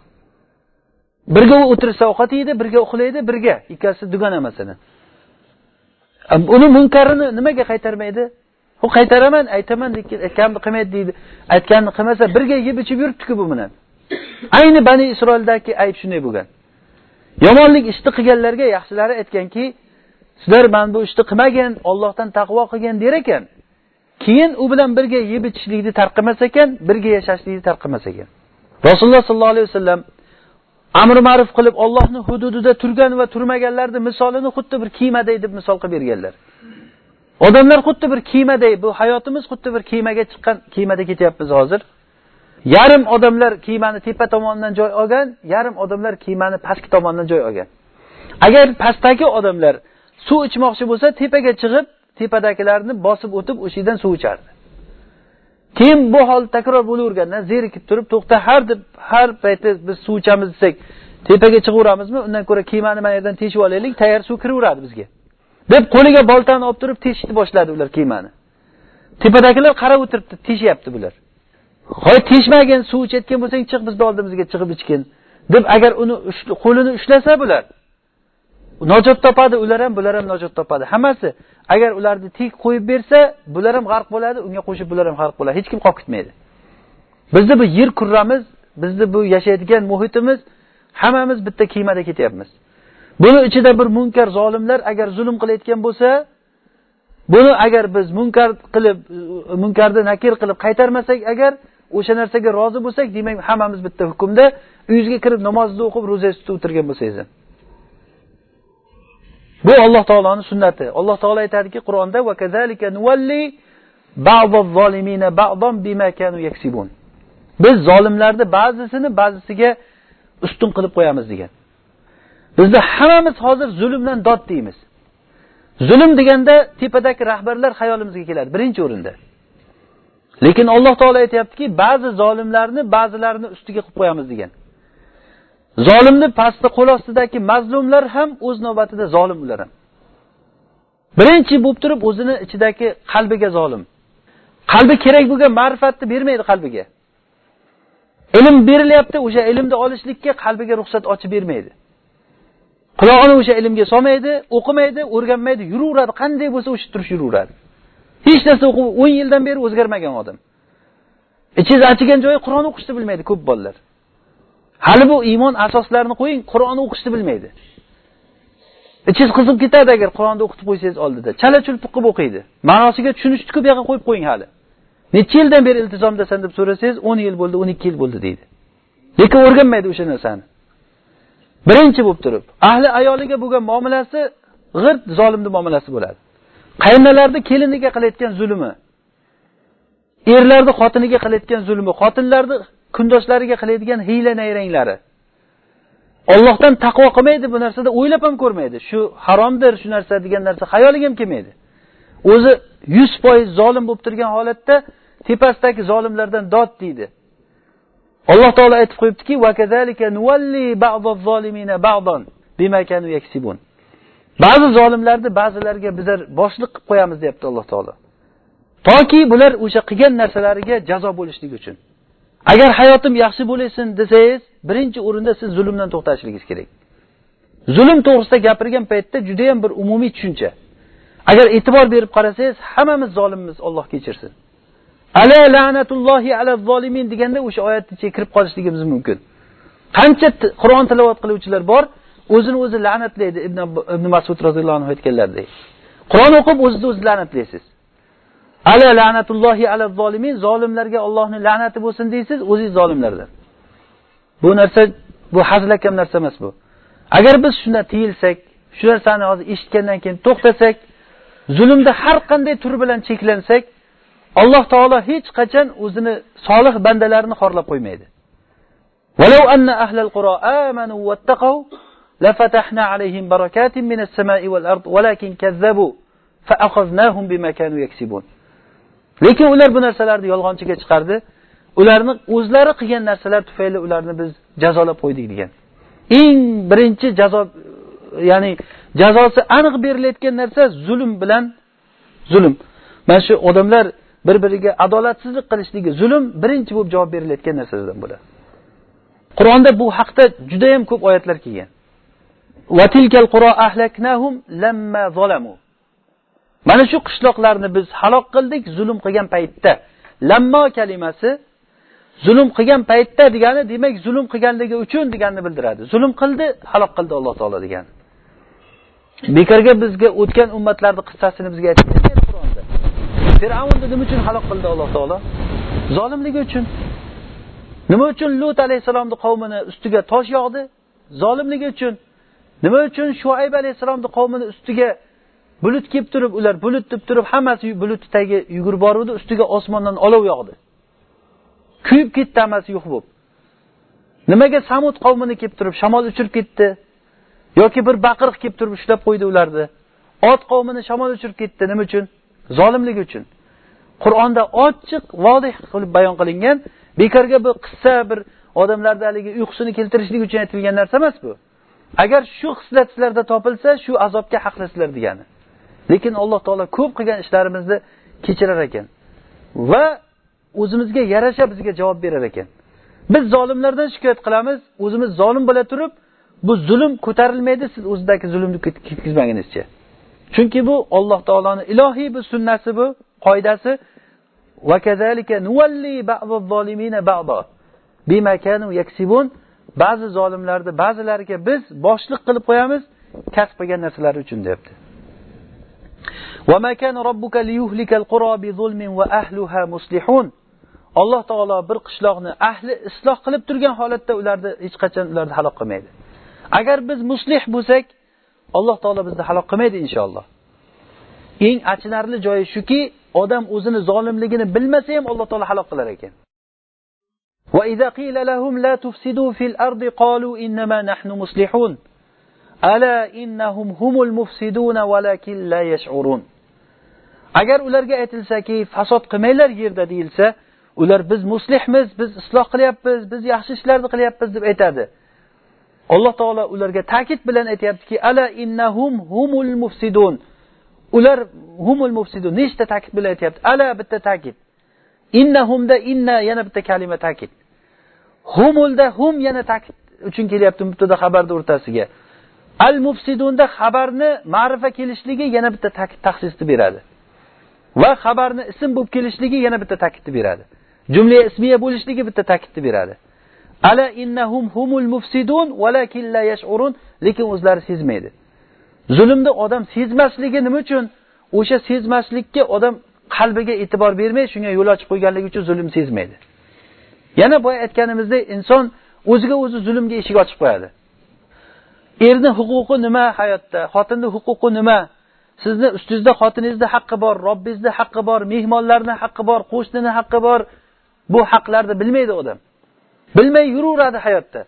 Birga o'tirsa ovqat yeydi birga uxlaydi birga. Ikkalasi dugona masalan uni munkarini nimaga qaytarmaydi? U qaytaraman aytaman aytganimni qilmaydi deydi. Aytganini qilmasa birga yeb ichib yuribdiku bu bilan. Ayni bani isroildagi ayb shunday bo'lgan. Yomonlik ishni qilganlarga yaxshilari aytganki sizlar mana bu ishni qilmagin ollohdan taqvo qilgin der ekan. Keyin u bilan birga yeb ichishlikni tarqamas ekan birga yashashlikni tarqimas ekan. Rasululloh sollallohu alayhi vasallam amri ma'ruf qilib ollohni hududida turgan va turmaganlarni misolini xuddi bir kiymaday deb misol qilib berganlar. Odamlar xuddi bir kiymaday bu hayotimiz xuddi bir kiymaga chiqqan kiymada ketyapmiz hozir? Yarim odamlar kemani tepa tomonidan joy olgan yarim odamlar kemani pastki tomonidan joy olgan. Agar pastdagi odamlar suv ichmoqchi bo'lsa tepaga chiqib tepadagilarni bosib o'tib o'sha yerdan suv ichardi. Keyin bu hol takror bo'laverganda zerikib turib to'xta har deb har payti biz suv ichamiz desak tepaga chiqaveramizmi? Undan ko'ra kemani mana yerdan teshib olaylik tayyor suv kiraveradi bizga. Deb qo'liga boltani olib turib teshishni boshladi ular kemani tepadagilar qarab o'tiribdi teshyapti bular. Hoy teshmagin suv ichayotgan bo'lsang chiq bizni oldimizga chiqib ichgin. Deb agar uni qo'lini ushlasa bular nojot topadi ular ham bular ham nojot topadi. Hammasi agar ularni tek qo'yib bersa bular ham g'arq bo'ladi unga qo'shib bular ham g'arq bo'ladi. Hech kim qolib ketmaydi. Bizni bu yer kurramiz bizni bu yashaydigan muhitimiz hammamiz bitta kemada ketyapmiz. Buni ichida bir munkar zolimlar agar zulm qilayotgan bo'lsa buni agar biz munkar qilib munkarni nakir qilib qaytarmasak agar o'sha narsaga rozi bo'lsak demak hammamiz bitta hukmda uyingizga kirib namozni o'qib ro'zangizni tutib o'tirgan bo'lsangiz ham bu alloh taoloni sunnati. Alloh taolo aytadiki qur'onda biz zolimlarni ba'zisini ba'zisiga ustun qilib qo'yamiz degan. Bizni hammamiz hozir zulmdan dod deymiz. Zulm deganda tepadagi rahbarlar hayolimizga keladi birinchi o'rinda. Lekin alloh taolo aytyaptiki ba'zi zolimlarni ba'zilarini ustiga qilib qo'yamiz degan. Zolimni pastda qo'l ostidagi mazlumlar ham o'z navbatida zolim ular ham. Birinchi bo'lib turib o'zini ichidagi qalbiga zolim. Qalbi kerak bo'lgan ma'rifatni bermaydi qalbiga. Ilm berilyapti o'sha ilmni olishlikka qalbiga ruxsat ochib bermaydi. Qulog'ini o'sha ilmga solmaydi o'qimaydi o'rganmaydi yuraveradi. Qanday bo'lsa o'sha turish yuraveradi. Hech narsa o'qib o'n yildan beri o'zgarmagan odam. Ichingiz achigan joyi qur'on o'qishni bilmaydi ko'p bolalar. Hali bu iymon asoslarini qo'ying qur'on o'qishni bilmaydi. Ichingiz qizib ketadi agar qur'onni o'qitib qo'ysangiz oldida. Chala chulpuq qilib o'qiydi. Ma'nosiga tushunishni bu yoqqa qo'yib qo'ying hali. Necha yildan beri iltizomdasan deb so'rasangiz o'n yil bo'ldi o'n ikki yil bo'ldi deydi. Lekin o'rganmaydi o'sha narsani. Birinchi bo'lib turib ahli ayoliga bo'lgan muomalasi g'irt zolimni muomalasi bo'ladi. Qaynalarni keliniga qilayotgan zulmi erlarni xotiniga qilayotgan zulmi xotinlarni kundoshlariga qiladigan hiyla nayranglari. Ollohdan taqvo qilmaydi bu narsada o'ylab ham ko'rmaydi. Shu haromdir shu narsa degan narsa xayoliga ham kelmaydi. O'zi yuz foiz zolim bo'lib turgan holatda tepasidagi zolimlardan dod deydi. Alloh taolo aytib qo'yibdiki ba'zi zolimlarni ba'zilariga bizlar boshliq qilib qo'yamiz deyapti alloh taolo. Toki bular o'sha qilgan narsalariga jazo bo'lishligi uchun. Agar hayotim yaxshi bo'lsin desangiz birinchi o'rinda siz zulmdan to'xtashingiz kerak. Zulm to'g'risida gapirgan paytda judayam bir umumiy tushuncha. Agar e'tibor berib qarasangiz hammamiz zolimmiz olloh kechirsin ala la'natullohi ala zolimin deganda o'sha oyatni ichiga kirib qolishligimiz mumkin. Qancha qur'on tilovat qiluvchilar bor o'zini o'zi la'natlaydi. Ibn, ibn masud roziyallohu anhu aytganlaridek qur'on o'qib o'zizni o'zi la'natlaysiz ala la'natullohi ala zolimin zolimlarga ollohni la'nati bo'lsin deysiz o'zingiz zolimlardan. Bu narsa bu hazilakam narsa emas bu. Agar biz shundan tiyilsak shu narsani hozir eshitgandan keyin to'xtasak zulmda har qanday tur bilan cheklansak alloh taolo hech qachon o'zini solih bandalarini xorlab qo'ymaydi. ولو أن أهل القرى آمنوا واتقوا لفتحنا عليهم بركات من السماء والأرض ولكن كذبوا فأخذناهم بما كانوا يكسبون lekin ular bu narsalarni yolg'onchiga chiqardi ularni o'zlari qilgan narsalar tufayli ularni biz jazolab qo'ydik degan eng birinchi jazo ya'ni jazosi aniq berilayotgan narsa zulm bilan zulm mana shu odamlar bir biriga adolatsizlik qilishligi zulm birinchi bo'lib javob berilayotgan narsalardan bo'ladi qur'onda bu haqda judayam ko'p oyatlar kelgan Mana shu qishloqlarni biz halok qildik zulm qilgan paytda. Lammo kalimasi zulm qilgan paytda degani demak zulm qilganligi uchun deganini bildiradi. Zulm qildi halok qildi alloh taolo degani bekorga bizga o'tgan ummatlarni qissasini bizga aytib qur'onda. Fir'avnni nima uchun halok qildi alloh taolo? Zolimligi uchun. Nima uchun lut alayhissalomni qavmini ustiga tosh yog'di? Zolimligi uchun. Nima uchun shuayb alayhissalomni qavmini ustiga bulut kelib turib ular bulut deb turib hammasi bulutni tagiga yugurib boruvdi ustiga osmondan olov yog'di. Kuyib ketdi hammasi yo'q bo'lib. Nimaga samud qavmini kelib turib shamol uchirib ketdi? Yoki bir baqiriq kelib turib ushlab qo'ydi ularni? Ot qavmini shamol uchirib ketdi nima uchun? Zolimligi uchun. Qur'onda ochiq vodih qilib bayon qilingan bekorga bu qissa bir odamlarni haligi uyqusini keltirishlik uchun aytilgan narsa emas bu. Agar shu xislat sizlarda topilsa shu azobga haqlisizlar degani. Lekin alloh taolo ko'p qilgan ishlarimizni kechirar ekan. Va o'zimizga yarasha bizga javob berar ekan. Biz zolimlardan shikoyat qilamiz o'zimiz zolim bo'la turib bu zulm ko'tarilmaydi siz o'zidagi zulmni ketkazmagunizcha chunki bu alloh taoloni ilohiy bir sunnasi bu qoidasi. Ba'zi zolimlarni ba'zilariga biz boshliq qilib qo'yamiz kasb qilgan narsalari uchun deyapti alloh taolo bir qishloqni ahli isloh qilib turgan holatda ularni hech qachon ularni halok qilmaydi. Agar biz muslih bo'lsak alloh taolo bizni halok qilmaydi inshaalloh. Eng achinarli joyi shuki odam o'zini zolimligini bilmasa ham alloh taolo halok qilar ekan. وإذا قيل لهم لا تفسدوا في الأرض قالوا إنما نحن مصلحون ألا إنهم هم المفسدون ولكن لا يشعرون agar ularga aytilsaki fasod qilmanglar yerda deyilsa ular biz muslihmiz biz isloh qilyapmiz biz yaxshi ishlarni qilyapmiz deb aytadi alloh taolo ularga ta'kid bilan aytyaptiki ala innahum humul mufsidun ular humul mufsidun nechta ta'kid bilan aytyapti ala bitta ta'kid innahumda inna yana bitta kalima ta'kid. Humulda hum yana ta'kid uchun kelyapti mubtada xabarni o'rtasiga. Al mufsidunda xabarni ma'rifa kelishligi yana bitta taxsisni beradi. Va xabarni ism bo'lib kelishligi yana bitta ta'kidni beradi. Jumla ismiya bo'lishligi bitta ta'kidni beradi. Ala innahum humul mufsidun valakin la yash'urun lekin o'zlari sezmaydi. Zulmni odam sezmasligi nima uchun? O'sha sezmaslikka odam qalbiga e'tibor bermay shunga yo'l ochib qo'yganligi uchun zulm sezmaydi. Yana boya aytganimizdek inson o'ziga o'zi zulmga eshik ochib qo'yadi. Erni huquqi nima hayotda? Xotinni huquqi nima? Sizni ustingizda xotiningizni haqqi bor robbingizni haqqi bor mehmonlarni haqqi bor qo'shnini haqqi bor. Bu haqlarni bilmaydi odam. Bilmay yuraveradi hayotda.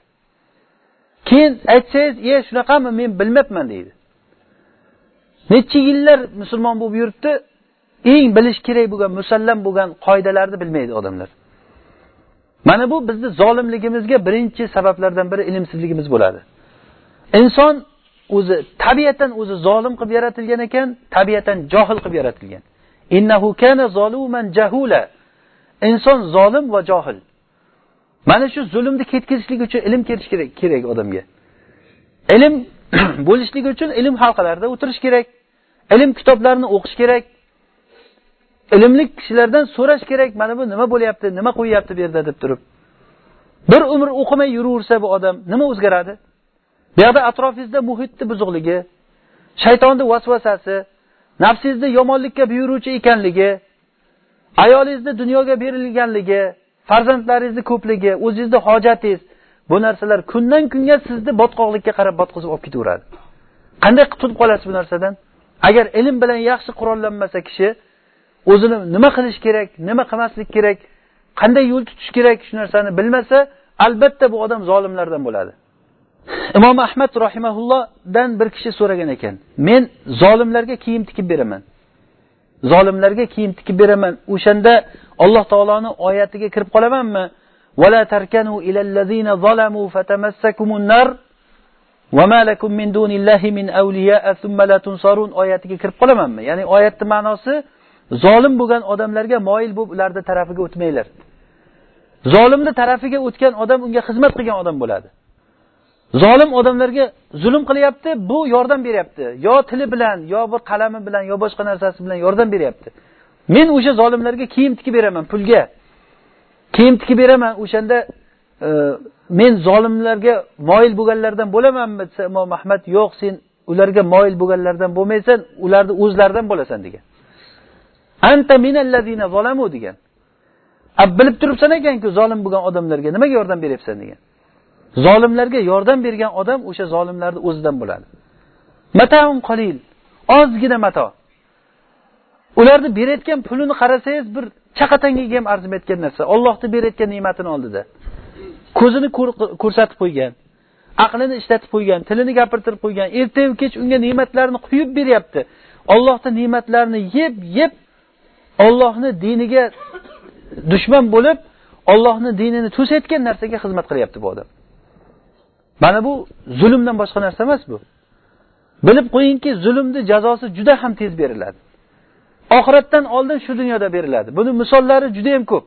Keyin aytsangiz e shunaqami men bilmabman deydi. Necha yillar musulmon bo'lib yuribdi eng bilish kerak bo'lgan musallam bo'lgan qoidalarni bilmaydi odamlar. Mana bu bizni zolimligimizga birinchi sabablardan biri ilmsizligimiz bo'ladi. Inson o'zi tabiatan o'zi zolim qilib yaratilgan ekan tabiatan johil qilib yaratilgan. Innahu kana zoluman jahula. Inson zolim va johil. Mana shu zulmni ketkazishlik uchun ilm kelish kerak kerak odamga. Ilm bo'lishligi uchun ilm halqalarida o'tirish kerak. Ilm kitoblarini o'qish kerak. Ilmli kishilardan so'rash kerak mana bu nima bo'lyapti nima qo'yyapti bu yerda deb turib. Bir umr o'qimay yuraversa bu odam nima o'zgaradi? Bu yoqda atrofingizda muhitni buzuqligi shaytonni vasvasasi nafsingizni yomonlikka buyuruvchi ekanligi ayolingizni dunyoga berilganligi farzandlaringizni ko'pligi o'zingizni hojatingiz bu narsalar kundan kunga sizni botqoqlikka qarab botqizib olib ketaveradi. Qanday qutulib qolasiz bu narsadan? Agar ilm bilan yaxshi qurollanmasa kishi o'zini nima qilish kerak nima qilmaslik kerak qanday yo'l tutish kerak shu narsani bilmasa albatta bu odam zolimlardan bo'ladi imom ahmad rahimaullohdan bir kishi so'ragan ekan men zolimlarga kiyim tikib beraman zolimlarga kiyim tikib beraman o'shanda alloh taoloni oyatiga kirib qolamanmi ولا تركنوا إلى الذين ظلموا فتمسكم النار وما لكم من دون الله من أولياء ثم لا تنصرون oyatiga kirib qolamanmi ya'ni oyatni ma'nosi zolim bo'lgan odamlarga moyil bo'lib ularni tarafiga o'tmanglar. Zolimni tarafiga o'tgan odam unga xizmat qilgan odam bo'ladi. Zolim odamlarga zulm qilyapti bu yordam beryapti. Yo tili bilan yo bir qalami bilan yo boshqa narsasi bilan yordam beryapti. Men o'sha zolimlarga kiyim tikib beraman pulga. Kiyim tikib beraman o'shanda e, men zolimlarga moyil bo'lganlardan bo'lamanmi desa imom ahmad yo'q sen ularga moyil bo'lganlardan bo'lmaysan ularni o'zlaridan bo'lasan degan. Anta minallazina zolamu degan. Bilib turibsan ekanku zolim bo'lgan odamlarga nimaga yordam beryapsan degan. Zolimlarga yordam bergan odam o'sha zolimlarni o'zidan bo'ladi. Mataun qalil ozgina mato. Ularni berayotgan pulini qarasangiz bir chaqatangiga ham arzimayotgan narsa. Ollohni berayotgan ne'matini oldida. Ko'zini ko'rsatib qo'ygan aqlini ishlatib qo'ygan tilini gapirtirib qo'ygan ertayu kech unga ne'matlarni quyib beryapti. Ollohni ne'matlarini yeb yeb ollohni diniga dushman bo'lib ollohni dinini to'sayotgan narsaga xizmat qilyapti bu odam. Mana bu zulmdan boshqa narsa emas bu. Bilib qo'yingki zulmni jazosi juda ham tez beriladi. Oxiratdan oldin shu dunyoda beriladi. Buni misollari juda ham ko'p.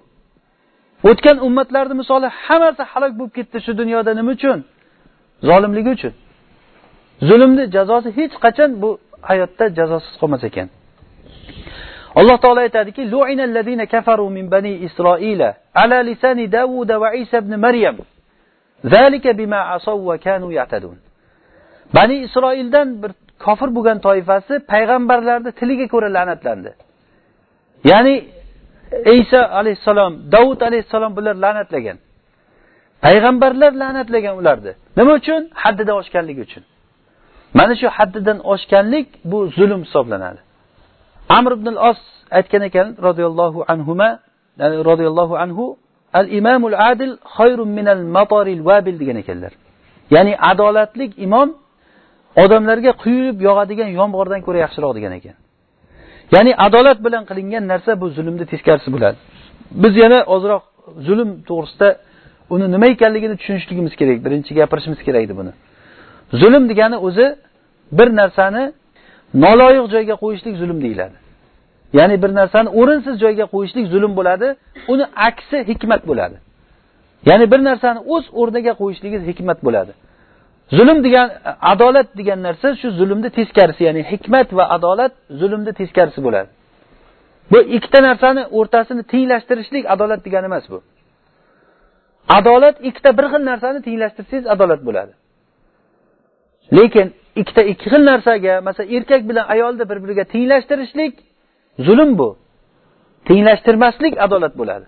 O'tgan ummatlarni misoli hammasi halok bo'lib ketdi shu dunyoda nima uchun? Zolimligi uchun. Zulmni jazosi hech qachon bu hayotda jazosiz qolmas ekan. Alloh taolo aytadiki kafaru min bani isroila ala lisani davuda va isa ibn maryam. Zalika bima asaw kanu yatadun. Bani isroildan bir kofir bo'lgan toifasi payg'ambarlarni tiliga ko'ra la'natlandi. Ya'ni iso alayhissalom davud alayhissalom bular la'natlagan. Payg'ambarlar la'natlagan ularni. Nima uchun? Haddidan oshganligi uchun. Mana shu haddidan oshganlik bu zulm hisoblanadi. Amr ibn al os aytgan ekan roziyallohu anhuma roziyallohu anhu al imomul adil xayrun minal matoril vabil degan ekanlar. Ya'ni adolatlik imom odamlarga quyilib yog'adigan yomg'irdan ko'ra yaxshiroq degan ekan. Ya'ni adolat bilan qilingan narsa bu zulmni teskarisi bo'ladi. Biz yana ozroq zulm to'g'risida uni nima ekanligini tushunishligimiz kerak birinchi gapirishimiz kerak edi buni. Zulm degani o'zi bir narsani noloyiq joyga qo'yishlik zulm deyiladi. Ya'ni bir narsani o'rinsiz joyga qo'yishlik zulm bo'ladi uni aksi hikmat bo'ladi. Ya'ni bir narsani o'z o'rniga qo'yishligingiz hikmat bo'ladi. Zulm degan adolat degan narsa shu zulmni teskarisi ya'ni hikmat va adolat zulmni teskarisi bo'ladi. Bu ikkita narsani o'rtasini tenglashtirishlik adolat degani emas bu. Adolat ikkita bir xil narsani tenglashtirsangiz adolat bo'ladi. Lekin ikkita ikki xil narsaga masalan erkak bilan ayolni bir biriga tenglashtirishlik zulm bu. Tenglashtirmaslik adolat bo'ladi.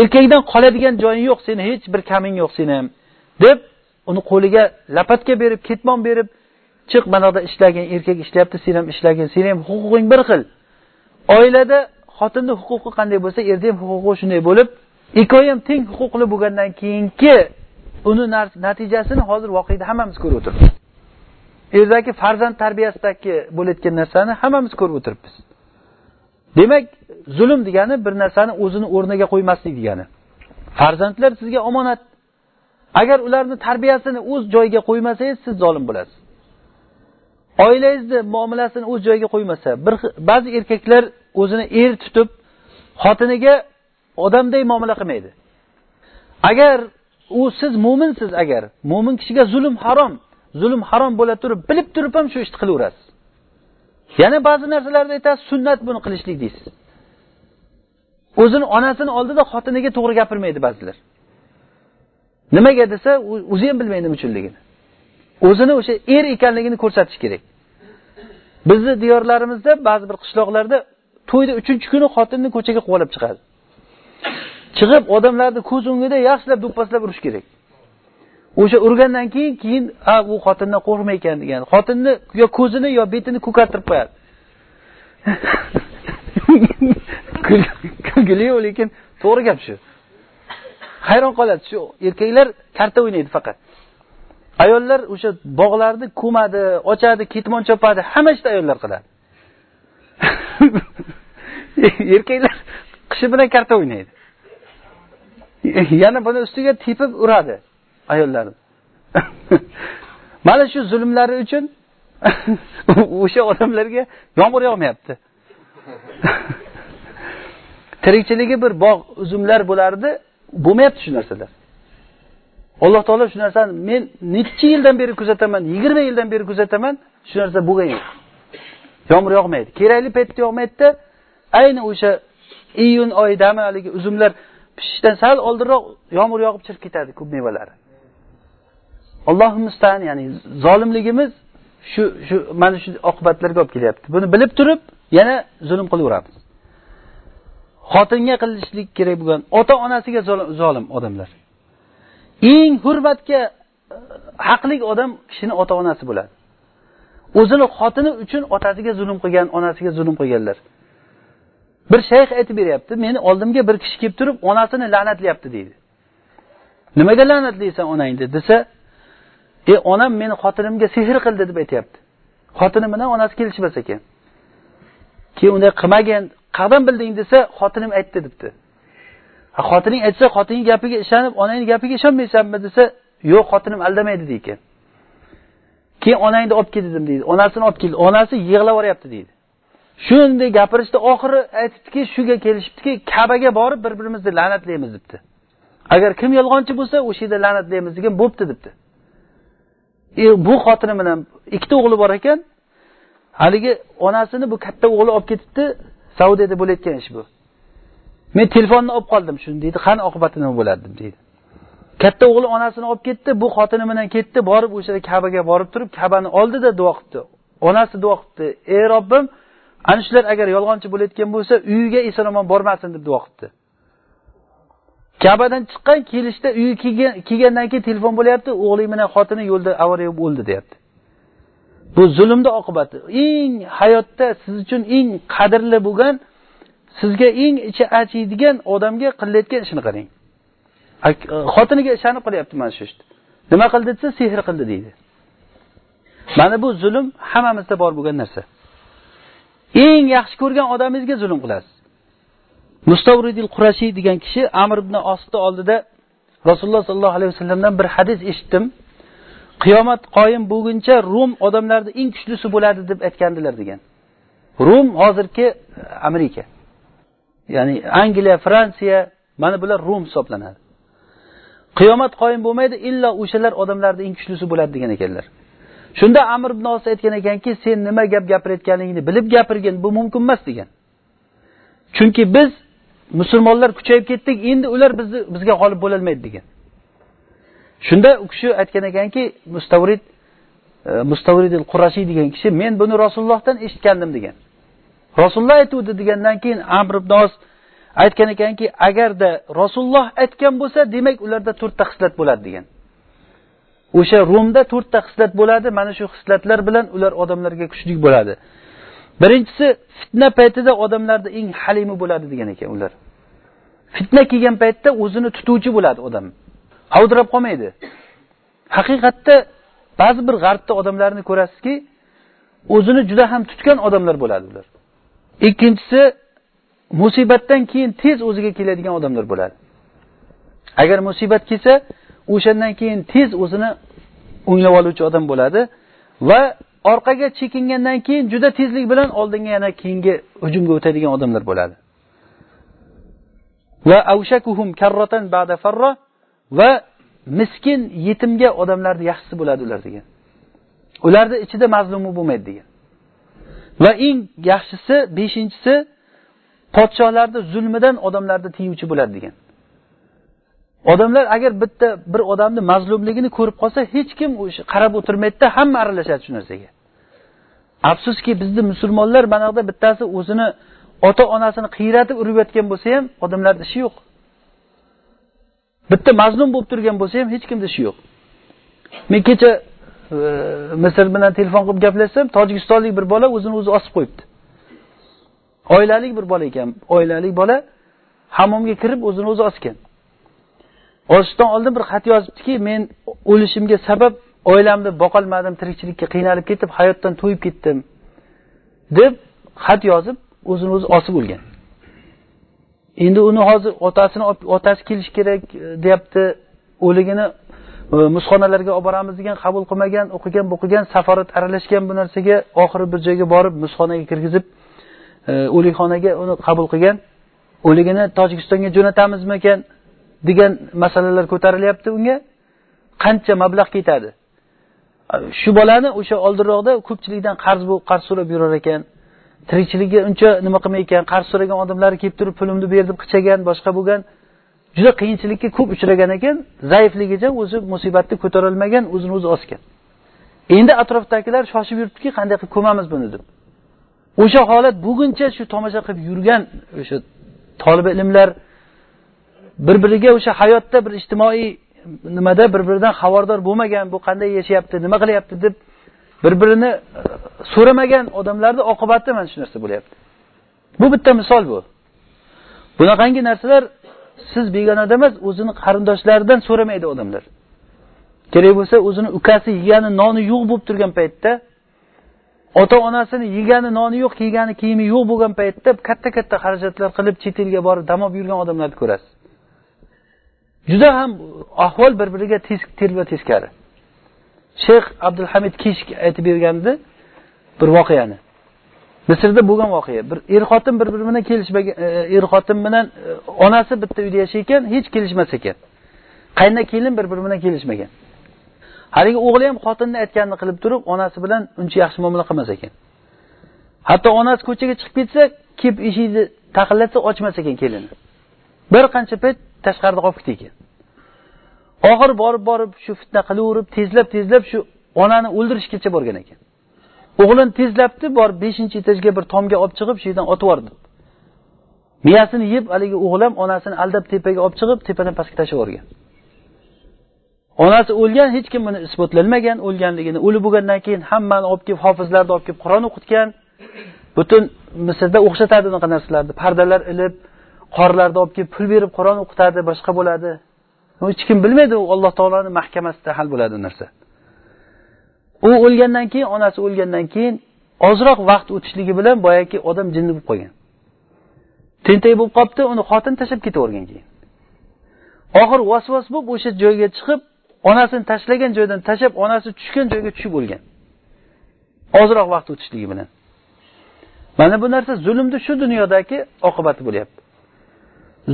Erkakdan qoladigan joying yo'q seni hech bir kaming yo'q seni ham deb uni qo'liga lapatka berib ketmon berib chiq mana yoqda ishlagin erkak ishlayapti sen ham ishlagin seni ham huquqing bir xil. Oilada xotinni huquqi qanday bo'lsa erni ham huquqi shunday bo'lib ikkovi ham teng huquqli bo'lgandan keyingi uni natijasini hozir voqeda hammamiz ko'rib o'tiribmiz o'zaki farzand tarbiyasidagi bo'layotgan narsani hammamiz ko'rib o'tiribmiz. Demak zulm degani bir narsani o'zini o'rniga qo'ymaslik degani. Farzandlar sizga omonat. Agar ularni tarbiyasini o'z joyiga qo'ymasangiz siz zolim bo'lasiz. Oilangizni muomalasini o'z joyiga qo'ymasa bir ba'zi erkaklar o'zini er tutib xotiniga odamday muomala qilmaydi. Agar u siz mo'minsiz agar mo'min kishiga zulm harom zulm harom bo'la turib bilib turib ham shu ishni qilaverasiz. Yana ba'zi narsalarda aytasiz sunnat buni qilishlik deysiz. O'zini onasini oldida xotiniga to'g'ri gapirmaydi ba'zilar. Nimaga desa o'zi ham bilmaydi nima uchunligini o'zini o'sha er ekanligini ko'rsatish kerak. Bizni diyorlarimizda ba'zi bir qishloqlarda to'yda uchinchi kuni xotinni ko'chaga quvalab chiqadi. Chiqib odamlarni ko'z o'ngida yaxshilab do'pposlab urish kerak. O'sha urgandan keyin keyin ha u xotindan qo'rqmaykan degan. Xotinni yo ko'zini yo betini ko'kartirib qo'yadi. Kulgili yo'q lekin to'g'ri gap shu. Hayron qoladi. Shu erkaklar karta o'ynaydi faqat. Ayollar o'sha bog'larni ko'madi ochadi ketmon chopadi. Hamma ishni ayollar qiladi. Erkaklar qishi bilan karta o'ynaydi. Yana buni ustiga tepib uradi. Ayollarni mana shu zulmlari uchun o'sha odamlarga yomg'ir yog'mayapti. Tirikchiligi bir bog' uzumlar bo'lardi bo'lmayapti shu narsalar. Alloh taolo shu narsani men necha yildan beri kuzataman yigirma yildan beri kuzataman shu narsa bo'lgan yo'q yomg'ir yog'maydi. Kerakli paytda yog'maydida ayni o'sha iyun oyidami haligi uzumlar pishishdan sal oldinroq yomg'ir yog'ib chirib ketadi ko'p mevalari allohu mustaan ya'ni zolimligimiz shu shu mana shu oqibatlarga olib kelyapti. Buni bilib turib yana zulm qilaveramiz. Xotinga qilishlik kerak bo'lgan ota onasiga zolim odamlar. Eng hurmatga e, haqlik haqli odam kishini ota onasi bo'ladi. O'zini xotini uchun otasiga zulm qilgan onasiga zulm qilganlar. Bir shayx aytib beryapti meni oldimga bir kishi kelib turib onasini la'natlayapti deydi. Nimaga la'natlaysan onangni? desa e onam meni xotinimga sehr qildi deb aytyapti. Xotini bilan onasi kelishmas ekan. Keyin unday qilmagan qayerdan bilding desa xotinim aytdi debdi. Xotining aytsa xotining gapiga ishonib onangni gapiga ishonmaysanmi desa yo'q xotinim aldamaydi deykan keyin onangni olib kel dedim deydi. Onasini olib keldi onasi yig'lab yuboryapti deydi. Shunday gapirishdi oxiri aytibdiki shuga kelishibdiki kabaga borib bir birimizni la'natlaymiz debdi. Agar kim yolg'onchi bo'lsa o'sha yerda la'natlaymiz degan bo'pti debdi. E, bu xotini bilan ikkita o'g'li bor ekan haligi onasini bu katta o'g'li olib ketibdi saudiyada bo'layotgan ish bu. Men telefonni olib qoldim shuni deydi qani oqibati nima bo'ladi deb deydi. Katta o'g'li onasini olib ketdi bu xotini bilan ketdi borib o'sha kabaga borib turib kabani oldida duo qilibdi. Onasi duo qilibdi ey robbim ana shular agar yolg'onchi bo'layotgan bo'lsa uyiga eson omon bormasin deb duo qilibdi. Kabadan chiqqan kelishda uyiga kelgandan keyin telefon bo'lyapti o'g'ling bilan xotini yo'lda avariya bo'lib o'ldi deyapti. Bu zulmni oqibati. Eng hayotda siz uchun eng qadrli bo'lgan sizga eng ichi achiydigan odamga qilayotgan ishini qarang. E, xotiniga ishonib qilyapti mana shu ishni. Nima qildi desa sehr qildi deydi. Mana bu zulm hammamizda bor bo'lgan narsa. Eng yaxshi ko'rgan odamingizga zulm qilasiz. Mustavridil qurashiy degan kishi amr ibn osni oldida rasululloh sollallohu alayhi vasallamdan bir hadis eshitdim. Qiyomat qoyim bo'lguncha rum odamlarni eng kuchlisi bo'ladi deb aytgandilar degan. Rum hozirgi amerika. Ya'ni angliya fransiya mana bular rum hisoblanadi. Qiyomat qoyim bo'lmaydi illo o'shalar odamlarning eng kuchlisi bo'ladi degan ekanlar. Shunda amir ibn os aytgan ekanki sen nima gap gapirayotganingni bilib gapirgin bu mumkin emas degan. Chunki biz musulmonlar kuchayib ketdik endi ular bizni bizga g'olib bo'lolmaydi degan. Shunda u kishi aytgan ekanki mustavrid e, mustavridil qurashiy degan kishi men buni rasulullohdan eshitgandim degan. Rasululloh aytuvdi degandan keyin amr ibn os aytgan ekanki agarda rasululloh aytgan bo'lsa demak ularda to'rtta xislat bo'ladi degan. O'sha rumda to'rtta xislat bo'ladi mana shu xislatlar bilan ular odamlarga kuchli bo'ladi. Birinchisi fitna paytida odamlarda eng halimi bo'ladi degan ekan ular. Fitna kelgan paytda o'zini tutuvchi bo'ladi odam. Havdirab qolmaydi. Haqiqatda ba'zi bir g'arbda odamlarni ko'rasizki o'zini juda ham tutgan odamlar bo'ladi ular. Ikkinchisi musibatdan keyin tez o'ziga keladigan odamlar bo'ladi. Agar musibat kelsa o'shandan keyin tez o'zini o'nglab oluvchi odam bo'ladi va orqaga chekingandan keyin juda tezlik bilan oldinga yana keyingi hujumga o'tadigan odamlar bo'ladi. Va avshakuhum karratan ba'da farra va miskin yetimga odamlarni yaxshisi bo'ladi ular degan. Ularni ichida mazlumi bo'lmaydi degan. Va eng yaxshisi beshinchisi podshohlarni zulmidan odamlarni tiyuvchi bo'ladi degan. Odamlar agar bitta bir odamni mazlumligini ko'rib qolsa hech kim o'sha qarab o'tirmaydida hamma aralashadi shu narsaga. Afsuski bizni musulmonlar mana buyoqda bittasi o'zini ota onasini qiyratib urib yotgan bo'lsa ham odamlarni ishi yo'q. Bitta mazlum bo'lib turgan bo'lsa ham hech kimni ishi yo'q. Men kecha e, misr bilan telefon qilib gaplashsam tojikistonlik bir bola o'zini o'zi osib qo'yibdi. Oilalik bir bola ekan oilalik bola hammomga kirib o'zini o'zi osgan. Osishdan oldin bir xat yozibdiki men o'lishimga sabab oilamni boqolmadim tirikchilikka qiynalib ketib hayotdan to'yib ketdim deb xat yozib o'zini o'zi osib o'lgan. Endi uni hozir otasini otasi kelishi kerak e, deyapti. O'ligini e, musxonalarga olib boramiz degan qabul qilmagan o'qigan bo'qigan safarat aralashgan bu narsaga oxiri bir joyga borib musxonaga kirgizib e, o'likxonaga uni qabul qilgan. O'ligini tojikistonga jo'natamizmikan degan masalalar ko'tarilyapti unga. Qancha mablag' ketadi? Shu bolani o'sha oldinroqda ko'pchilikdan qarz qarz so'rab yurar ekan. Tirikchiligi uncha nima qilmay ekan qarz so'ragan odamlar kelib turib pulimni ber deb qichagan boshqa bo'lgan. Juda qiyinchilikka ko'p uchragan ekan zaifligicha o'zi musibatni ko'tarolmagan o'zini o'zi osgan. Endi atrofdagilar shoshib yuribdiki qanday qilib ko'mamiz buni deb. O'sha holat buguncha shu tomosha qilib yurgan o'sha tolib ilmlar bir biriga o'sha hayotda bir ijtimoiy nimada bir biridan xabardor bo'lmagan bu qanday yashayapti nima qilyapti deb bir birini e, so'ramagan odamlarni oqibati mana shu narsa bo'lyapti. Bu bitta misol bu. Bunaqangi narsalar siz begonada emas o'zini qarindoshlaridan so'ramaydi odamlar. Kerak bo'lsa o'zini ukasi yegani noni yo'q bo'lib turgan paytda ota onasini yegani noni yo'q kiygani kiyimi yo'q bo'lgan paytda katta katta xarajatlar qilib chet elga borib dam olib yurgan odamlarni ko'rasiz. Juda ham ahvol bir biriga telba teskari. Shayx abdulhamid kishk aytib bergandi bir voqeani. Misrda bo'lgan voqea. Bir er xotin bir biri bilan kelishmagan e, er xotin bilan e, onasi bitta uyda yashayotgan hech kelishmas ekan. Qayna kelin bir biri bilan kelishmagan. Haligi o'g'li ham xotinni aytganini qilib turib onasi bilan uncha yaxshi muomala qilmas ekan. Hatto onasi ko'chaga chiqib ketsa kelib eshikni taqillatsa ochmas ekan kelini. Bir qancha payt tashqarida qolib ketdi ekan. Oxiri borib borib shu fitna qilaverib tezlab tezlab shu onani o'ldirishgacha borgan ekan. O'g'lini tezlabdi borib beshinchi etajga bir tomga olib chiqib shu yerdan otib yubordi. Miyasini yeb haligi ham onasini aldab tepaga olib chiqib tepadan pastga tashlab yuborgan. Onasi o'lgan hech kim buni isbotlanmagan o'lganligini o'lib bo'lgandan keyin hammani olib kelib hofizlarni olib kelib qur'on o'qitgan. Butun misrda o'xshatadi unaqa narsalarni pardalar ilib qorlarni olib kelib pul berib qur'on o'qitadi boshqa bo'ladi. Hech kim bilmaydi u alloh taoloni mahkamasida hal bo'ladi u narsa. U o'lgandan keyin onasi o'lgandan keyin ozroq vaqt o'tishligi bilan boyagi odam jinni bo'lib qolgan. Tentak bo'lib qolibdi uni xotin tashlab ketavergan keyin. Oxiri vasvas bo'lib o'sha joyga chiqib onasini tashlagan joydan tashlab onasi tushgan joyga tushib o'lgan. Ozroq vaqt o'tishligi bilan. Mana bu narsa zulmni shu dunyodagi oqibati bo'lyapti.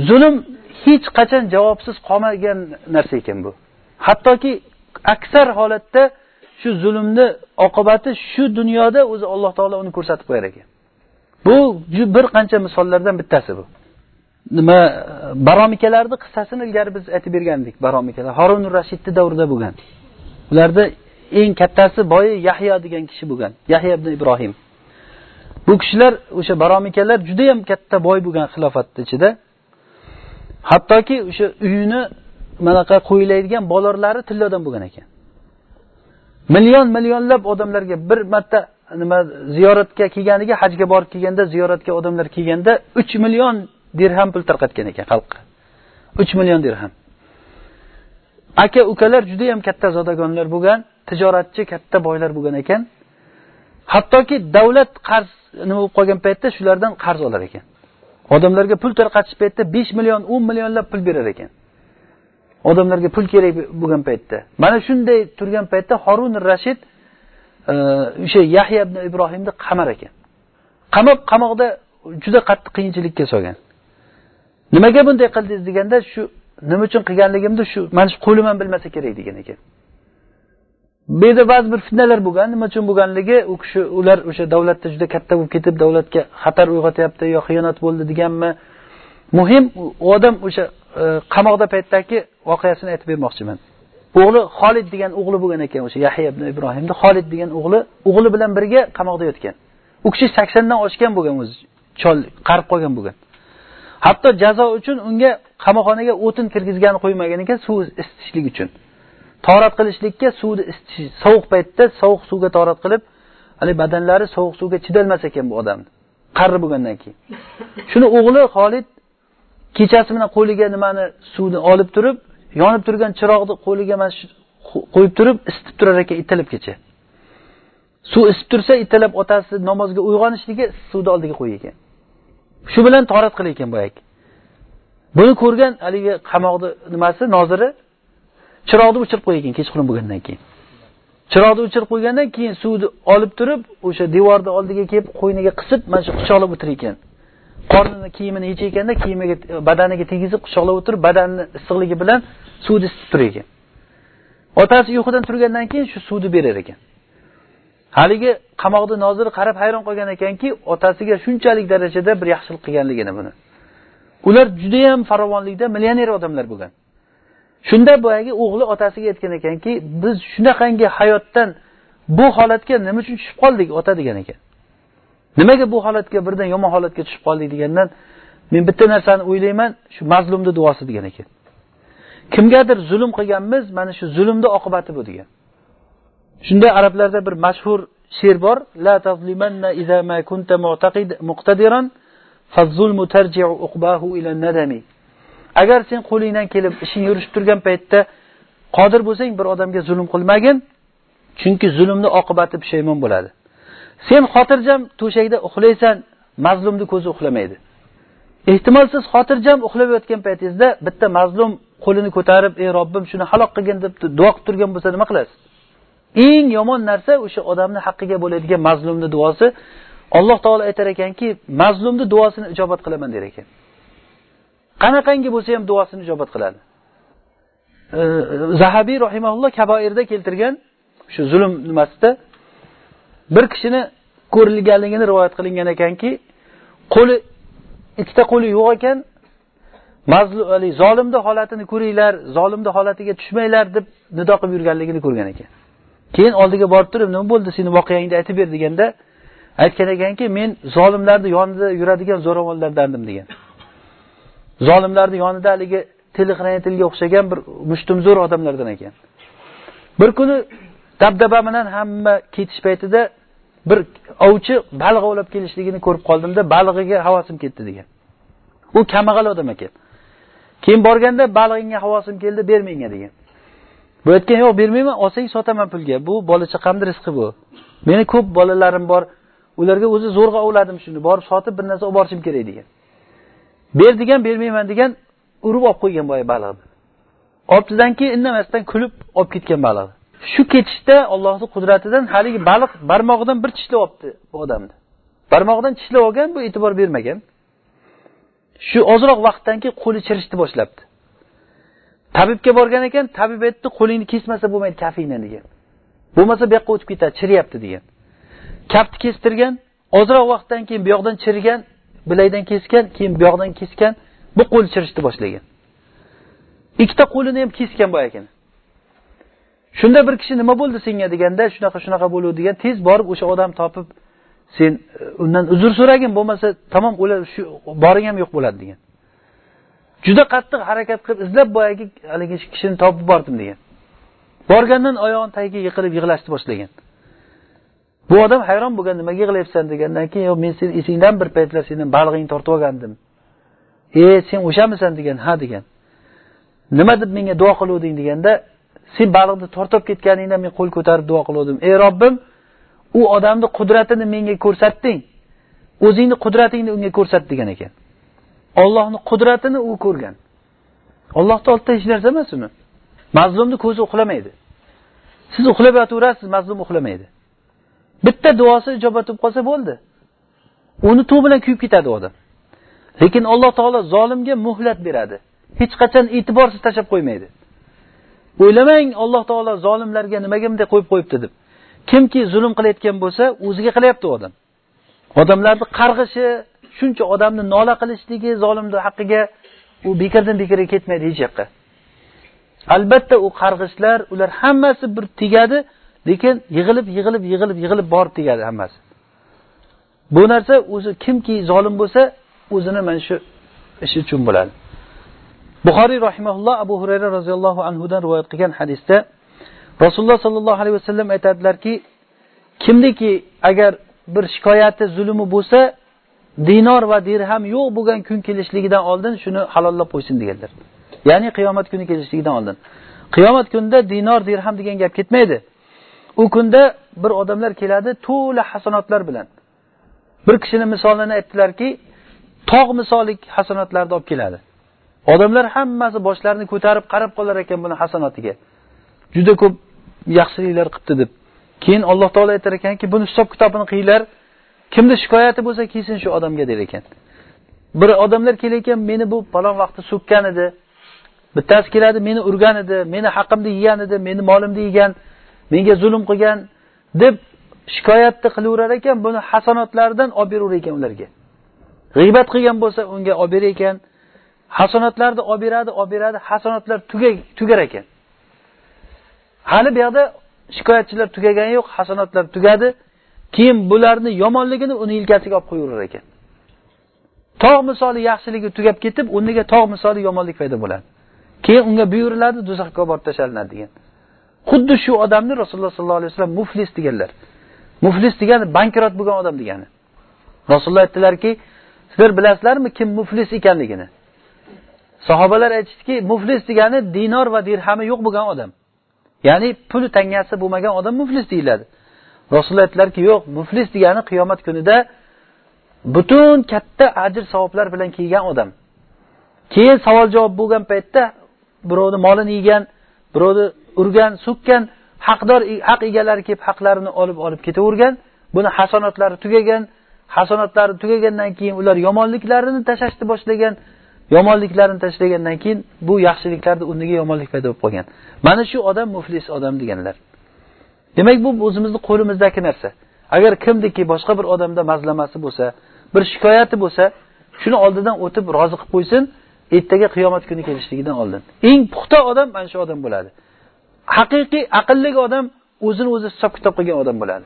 Zulm hech qachon javobsiz qolmagan narsa ekan bu. Hattoki aksar holatda shu zulmni oqibati shu dunyoda o'zi alloh taolo uni ko'rsatib qo'yar ekan. Bu bir qancha misollardan bittasi bu. Nima baromikalarni qissasini ilgari biz aytib bergandik baromikalar. Horun rashidni davrida bo'lgan. Ularda eng kattasi boyi yahyo degan kishi bo'lgan yahya ibn ibrohim. Bu kishilar o'sha baromikalar judayam katta boy bo'lgan xilofatni ichida hattoki o'sha uyini manaqa qo'yiladigan bolorlari tilladan bo'lgan ekan. Million millionlab odamlarga bir marta nima ziyoratga kelganiga hajga borib kelganda ziyoratga odamlar kelganda uch million dirham pul tarqatgan ekan xalqqa. Uch million dirham. Aka ukalar judayam katta zodagonlar bo'lgan tijoratchi katta boylar bo'lgan ekan. Hattoki davlat qarz nima bo'lib qolgan paytda shulardan qarz olar ekan. Odamlarga pul tarqatish paytida besh million o'n millionlab pul berar ekan. Odamlarga pul kerak bo'lgan paytda. Mana shunday turgan paytda horun rashid e, o'sha yahya ibn ibrohimni qamar ekan. Qamab qamoqda juda qattiq qiyinchilikka solgan. Nimaga bunday qildingiz deganda shu nima uchun qilganligimni shu mana shu qo'lim bilmasa kerak degan ekan. Bu yerda ba'zi bir fitnalar bo'lgan. Nima uchun bo'lganligi u kishi ular o'sha davlatda juda katta bo'lib ketib davlatga xatar uyg'otyapti yo xiyonat bo'ldi deganmi? Muhim u odam o'sha e, qamoqda paytdagi voqeasini aytib bermoqchiman. O'g'li xolid degan o'g'li bo'lgan ekan o'sha yahya ibn ibrohimni xolid degan o'g'li o'g'li bilan birga qamoqda yotgan. U kishi saksondan oshgan bo'lgan o'zi chol qarib qolgan bo'lgan. Hatto jazo uchun unga qamoqxonaga o'tin kirgizgani qo'ymagan ekan suv isitishlik uchun. Torat qilishlikka suvni isitish sovuq paytda sovuq suvga torat qilib haligi badanlari sovuq suvga chidolmas ekan bu odamni qari bo'lgandan keyin. Shuni o'g'li xolid kechasi bilan qo'liga nimani suvni olib turib yonib turgan chiroqni qo'liga mana shu qo'yib turib isitib turar ekan ertalabgacha suv isib tursa ertalab otasi namozga uyg'onishligi suvni oldiga qo'yar ekan. Shu bilan torat qilar ekan boyagi buni ko'rgan haligi qamoqni nimasi noziri chiroqni o'chirib qo'ygan kechqurun bo'lgandan keyin. Chiroqni o'chirib qo'ygandan keyin suvni olib turib o'sha devorni oldiga kelib qo'yniga qisib mana shu quchoqlab o'tirar ekan. Qornini kiyimini yechaykanda kiyimiga badaniga tegizib quchoqlab o'tirib badanni issiqligi bilan suvni isitib turar ekan. Otasi uyqudan turgandan keyin shu suvni berar ekan. Haligi qamoqni noziri qarab hayron qolgan ekanki otasiga shunchalik darajada bir yaxshilik qilganligini buni. Ular judayam farovonlikda millioner odamlar bo'lgan. Shunda boyagi o'g'li otasiga aytgan ekanki biz shunaqangi hayotdan bu holatga nima uchun tushib qoldik ota degan ekan. Nimaga bu holatga birdan yomon holatga tushib qoldik degandan men bitta narsani o'ylayman shu mazlumni duosi degan ekan. Kimgadir zulm qilganmiz mana shu zulmni oqibati bu degan. Shunda arablarda bir mashhur she'r bor la tazlimanna iza ma kunta muqtadiran fazulmu tarji'u uqbahu ila nadami. Agar sen qo'lingdan kelib ishing yurishib turgan paytda qodir bo'lsang bir odamga zulm qilmagin chunki zulmni oqibati pushaymon bo'ladi. Sen xotirjam to'shakda uxlaysan mazlumni ko'zi uxlamaydi. Ehtimol siz xotirjam uxlab yotgan paytingizda bitta mazlum qo'lini ko'tarib ey robbim shuni halok qilgin deb duo qilib turgan bo'lsa nima qilasiz? Eng yomon narsa o'sha odamni haqqiga bo'ladigan mazlumni duosi alloh taolo aytar ekanki mazlumni duosini ijobat qilaman der ekan. Qanaqangi bo'lsa ham duosini ijobat qiladi. Zahabiy rahimaulloh kaboirda keltirgan shu zulm nimasida bir kishini ko'rilganligini rivoyat qilingan ekanki qo'li ikkita qo'li yo'q ekan zolimni holatini ko'ringlar zolimni holatiga tushmanglar deb nido qilib yurganligini ko'rgan ekan. Keyin oldiga borib turib nima bo'ldi seni voqeangni aytib ber deganda aytgan ekanki men zolimlarni yonida yuradigan zo'ravonlardandim degan. Zolimlarni yonida haligi tili tilga o'xshagan bir mushtumzo'r odamlardan ekan. Bir kuni dabdaba bilan hamma ketish paytida bir ovchi baliq ovlab kelishligini ko'rib qoldimda balig'iga havasim ketdi degan. U kambag'al odam ekan. Keyin borganda balig'ingga havosim keldi ber menga degan. Bu aytgan yo'q bermayman olsang sotaman pulga. Bu bola chaqamni rizqi bu? Meni ko'p bolalarim bor ularga o'zi zo'rg'a ovladim shuni. Borib sotib bir narsa olib borishim kerak degan. Ber degan bermayman degan urib olib qo'ygan boya baliqni olibdidan keyin indamasdan kulib olib ketgan baliqni shu ketishda ollohni qudratidan haligi baliq barmog'idan bir tishlab olibdi bu odamni. Barmog'idan tishlab olgan bu e'tibor bermagan. Shu ozroq vaqtdan keyin qo'li chirishni boshlabdi. Tabibga borgan ekan tabib aytdi qo'lingni kesmasa bo'lmaydi kafingni degan. Bo'lmasa bu yoqqa o'tib ketadi chiryapti degan. Kaftni kestirgan ozroq vaqtdan keyin bu yoqdan chirigan bilakdan kesgan keyin bu yoqdan kesgan bu qo'l chirishni boshlagan. Ikkita qo'lini ham kesgan boyagini ekan. Shunda bir kishi nima bo'ldi senga deganda shunaqa shunaqa bo'luvdi degan tez borib o'sha odam topib sen e, undan uzr so'ragin bo'lmasa tamom o'lar shu boring ham yo'q bo'ladi degan. Juda qattiq harakat qilib izlab boyagi haligi kishini topib bordim degan. Borgandan oyog'ini tagiga yiqilib yig'lashni boshlagan. Bu odam hayron bo'lgan nimaga yig'layapsan degandan keyin yo'q men seni esingdan bir paytlar seni balig'ingni tortib olgandim. E sen o'shamisan? degan ha degan. Nima deb menga duo qiluvding? deganda sen baliqni tortib ketganingda men qo'l ko'tarib duo qiluvdim. Ey robbim u odamni qudratini menga ko'rsatding o'zingni qudratingni unga ko'rsat degan ekan. Ollohni qudratini u ko'rgan. Ollohni oldida hech narsa emas uni. Mazlumni ko'zi uxlamaydi. Siz uxlab yotaverasiz mazlum uxlamaydi. Bitta duosi ijobat bo'lib qolsa bo'ldi. Unuttuv bilan kuyib ketadi u odam. Lekin alloh taolo zolimga muhlat beradi. Hech qachon e'tiborsiz tashlab qo'ymaydi. O'ylamang alloh taolo zolimlarga nimaga bunday qo'yib qo'yibdi deb. Kimki zulm qilayotgan bo'lsa o'ziga qilyapti u odam. Odamlarni qarg'ishi shuncha odamni nola qilishligi zolimni haqqiga u bekordan bekorga ketmaydi hech yoqqa. Albatta u qarg'ishlar ular hammasi bir tegadi lekin yig'ilib yig'ilib yig'ilib yig'ilib borib tegadi hammasi. Bu narsa o'zi kimki zolim bo'lsa o'zini mana shu ishi uchun bo'ladi. Buxoriy rahimaulloh abu hurayra roziyallohu anhudan rivoyat qilgan hadisda rasululloh sollallohu alayhi vasallam aytadilarki kimniki agar bir shikoyati zulmi bo'lsa dinor va dirham yo'q bo'lgan kun kelishligidan oldin shuni halollab qo'ysin deganlar. Ya'ni qiyomat kuni kelishligidan oldin. Qiyomat kunida dinor dirham degan gap ketmaydi. U kunda bir odamlar keladi to'la hasanotlar bilan. Bir kishini misolini aytdilarki tog' misolik hasanotlarni olib keladi. Odamlar hammasi boshlarini ko'tarib qarab qolar ekan buni hasanotiga juda ko'p yaxshiliklar qilibdi deb. Keyin alloh taolo aytar ekanki buni hisob kitobini qilinglar kimni shikoyati bo'lsa kelsin shu odamga der ekan. Bir odamlar kelayotgan meni bu palon vaqtda so'kkan edi. Bittasi keladi meni urgan edi meni haqimni yegan edi meni molimni yegan. Menga zulm qilgan deb shikoyatni qilaverar ekan buni hasanotlaridan olib beraverar ekan ularga. G'iybat qilgan bo'lsa unga olib berar ekan hasanotlarni olib beradi olib beradi hasanotlar tugar ekan. Hali bu yoqda shikoyatchilar tugagani yo'q hasanotlar tugadi keyin bularni yomonligini uni yelkasiga olib qo'yaverar ekan. Tog' misoli yaxshiligi tugab ketib o'rniga tog' misoli yomonlik paydo bo'ladi. Keyin unga buyuriladi do'zaxga olib borib tashlanadi degan. Xuddi shu odamni rasululloh sollallohu alayhi vasallam muflis deganlar. Muflis degani bankrot bo'lgan odam degani. Rasululloh aytdilarki sizlar bilasizlarmi kim muflis ekanligini? Sahobalar aytishdiki muflis degani dinor va dirhami yo'q bo'lgan odam. Ya'ni puli tangasi bo'lmagan odam muflis deyiladi. Rasululloh aytdilarki yo'q muflis degani qiyomat kunida butun katta ajr savoblar bilan kelgan odam. Keyin savol javob bo'lgan paytda birovni molini yegan birovni urgan so'kkan haqdor haq egalari kelib haqlarini olib olib ketavergan buni hasonatlari tugagan hasonatlari tugagandan keyin ular yomonliklarini tashlashni boshlagan yomonliklarini tashlagandan keyin bu yaxshiliklarni o'rniga yomonlik paydo bo'lib qolgan. Mana shu odam muflis odam deganlar. Demak bu o'zimizni qo'limizdagi narsa. Agar kimniki boshqa bir odamda mazlamasi bo'lsa bir shikoyati bo'lsa shuni oldidan o'tib rozi qilib qo'ysin ertaga qiyomat kuni kelishligidan oldin. Eng puxta odam mana shu odam bo'ladi. Haqiqiy aqlli odam o'zini o'zi hisob kitob qilgan odam bo'ladi.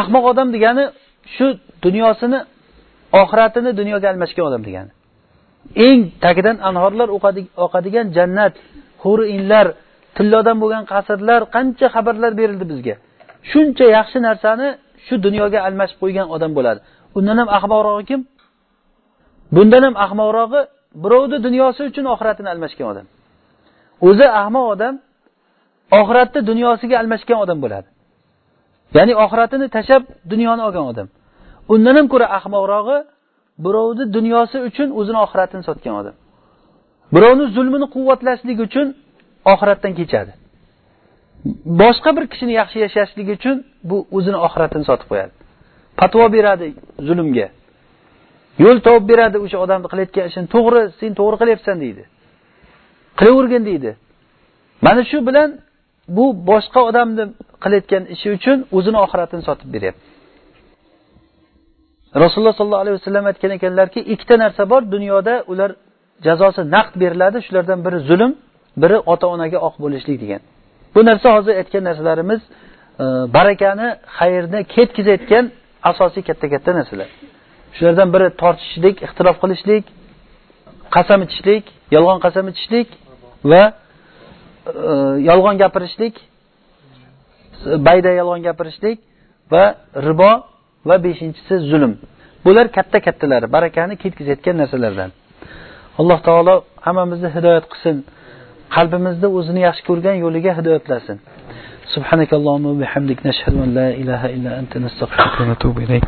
Ahmoq odam degani shu dunyosini oxiratini dunyoga almashgan odam degani. Eng tagidan anhorlar oqadigan jannat huri inlar tillodan bo'lgan qasrlar qancha xabarlar berildi bizga. Shuncha yaxshi narsani shu dunyoga almashib qo'ygan odam bo'ladi. Undan ham ahmoqrog'i kim? Bundan ham ahmoqrog'i birovni dunyosi uchun oxiratini almashgan odam. O'zi ahmoq odam oxiratni dunyosiga almashgan odam bo'ladi. Ya'ni oxiratini tashlab dunyoni olgan odam. Undan ham ko'ra ahmoqrog'i birovni dunyosi uchun o'zini oxiratini sotgan odam. Birovni zulmini quvvatlashlik uchun oxiratdan kechadi. Boshqa bir kishini yaxshi yashashligi uchun bu o'zini oxiratini sotib qo'yadi. Fatvo beradi zulmga. Yo'l topib beradi o'sha odamni qilayotgan ishini. To'g'ri sen to'g'ri qilyapsan deydi. Qilavergin deydi. Mana shu bilan bu boshqa odamni qilayotgan ishi uchun o'zini oxiratini sotib beryapti. Rasululloh sollallohu alayhi vasallam aytgan ekanlarki ikkita narsa bor dunyoda ular jazosi naqd beriladi shulardan biri zulm biri ota onaga oq bo'lishlik degan. Bu narsa hozir aytgan narsalarimiz e, barakani xayrni ketkazayotgan asosiy katta katta narsalar. Shulardan biri tortishishlik ixtilof qilishlik qasam ichishlik yolg'on qasam ichishlik va yolg'on gapirishlik bayda yolg'on gapirishlik va ribo va beshinchisi zulm bular katta kattalari barakani ketkazayotgan narsalardan alloh taolo hammamizni hidoyat qilsin qalbimizda o'zini yaxshi ko'rgan yo'liga hidoyatlasin سبحانك اللهم وبحمدك نشهد أن لا إله إلا أنت نستغفرك ونتوب إليك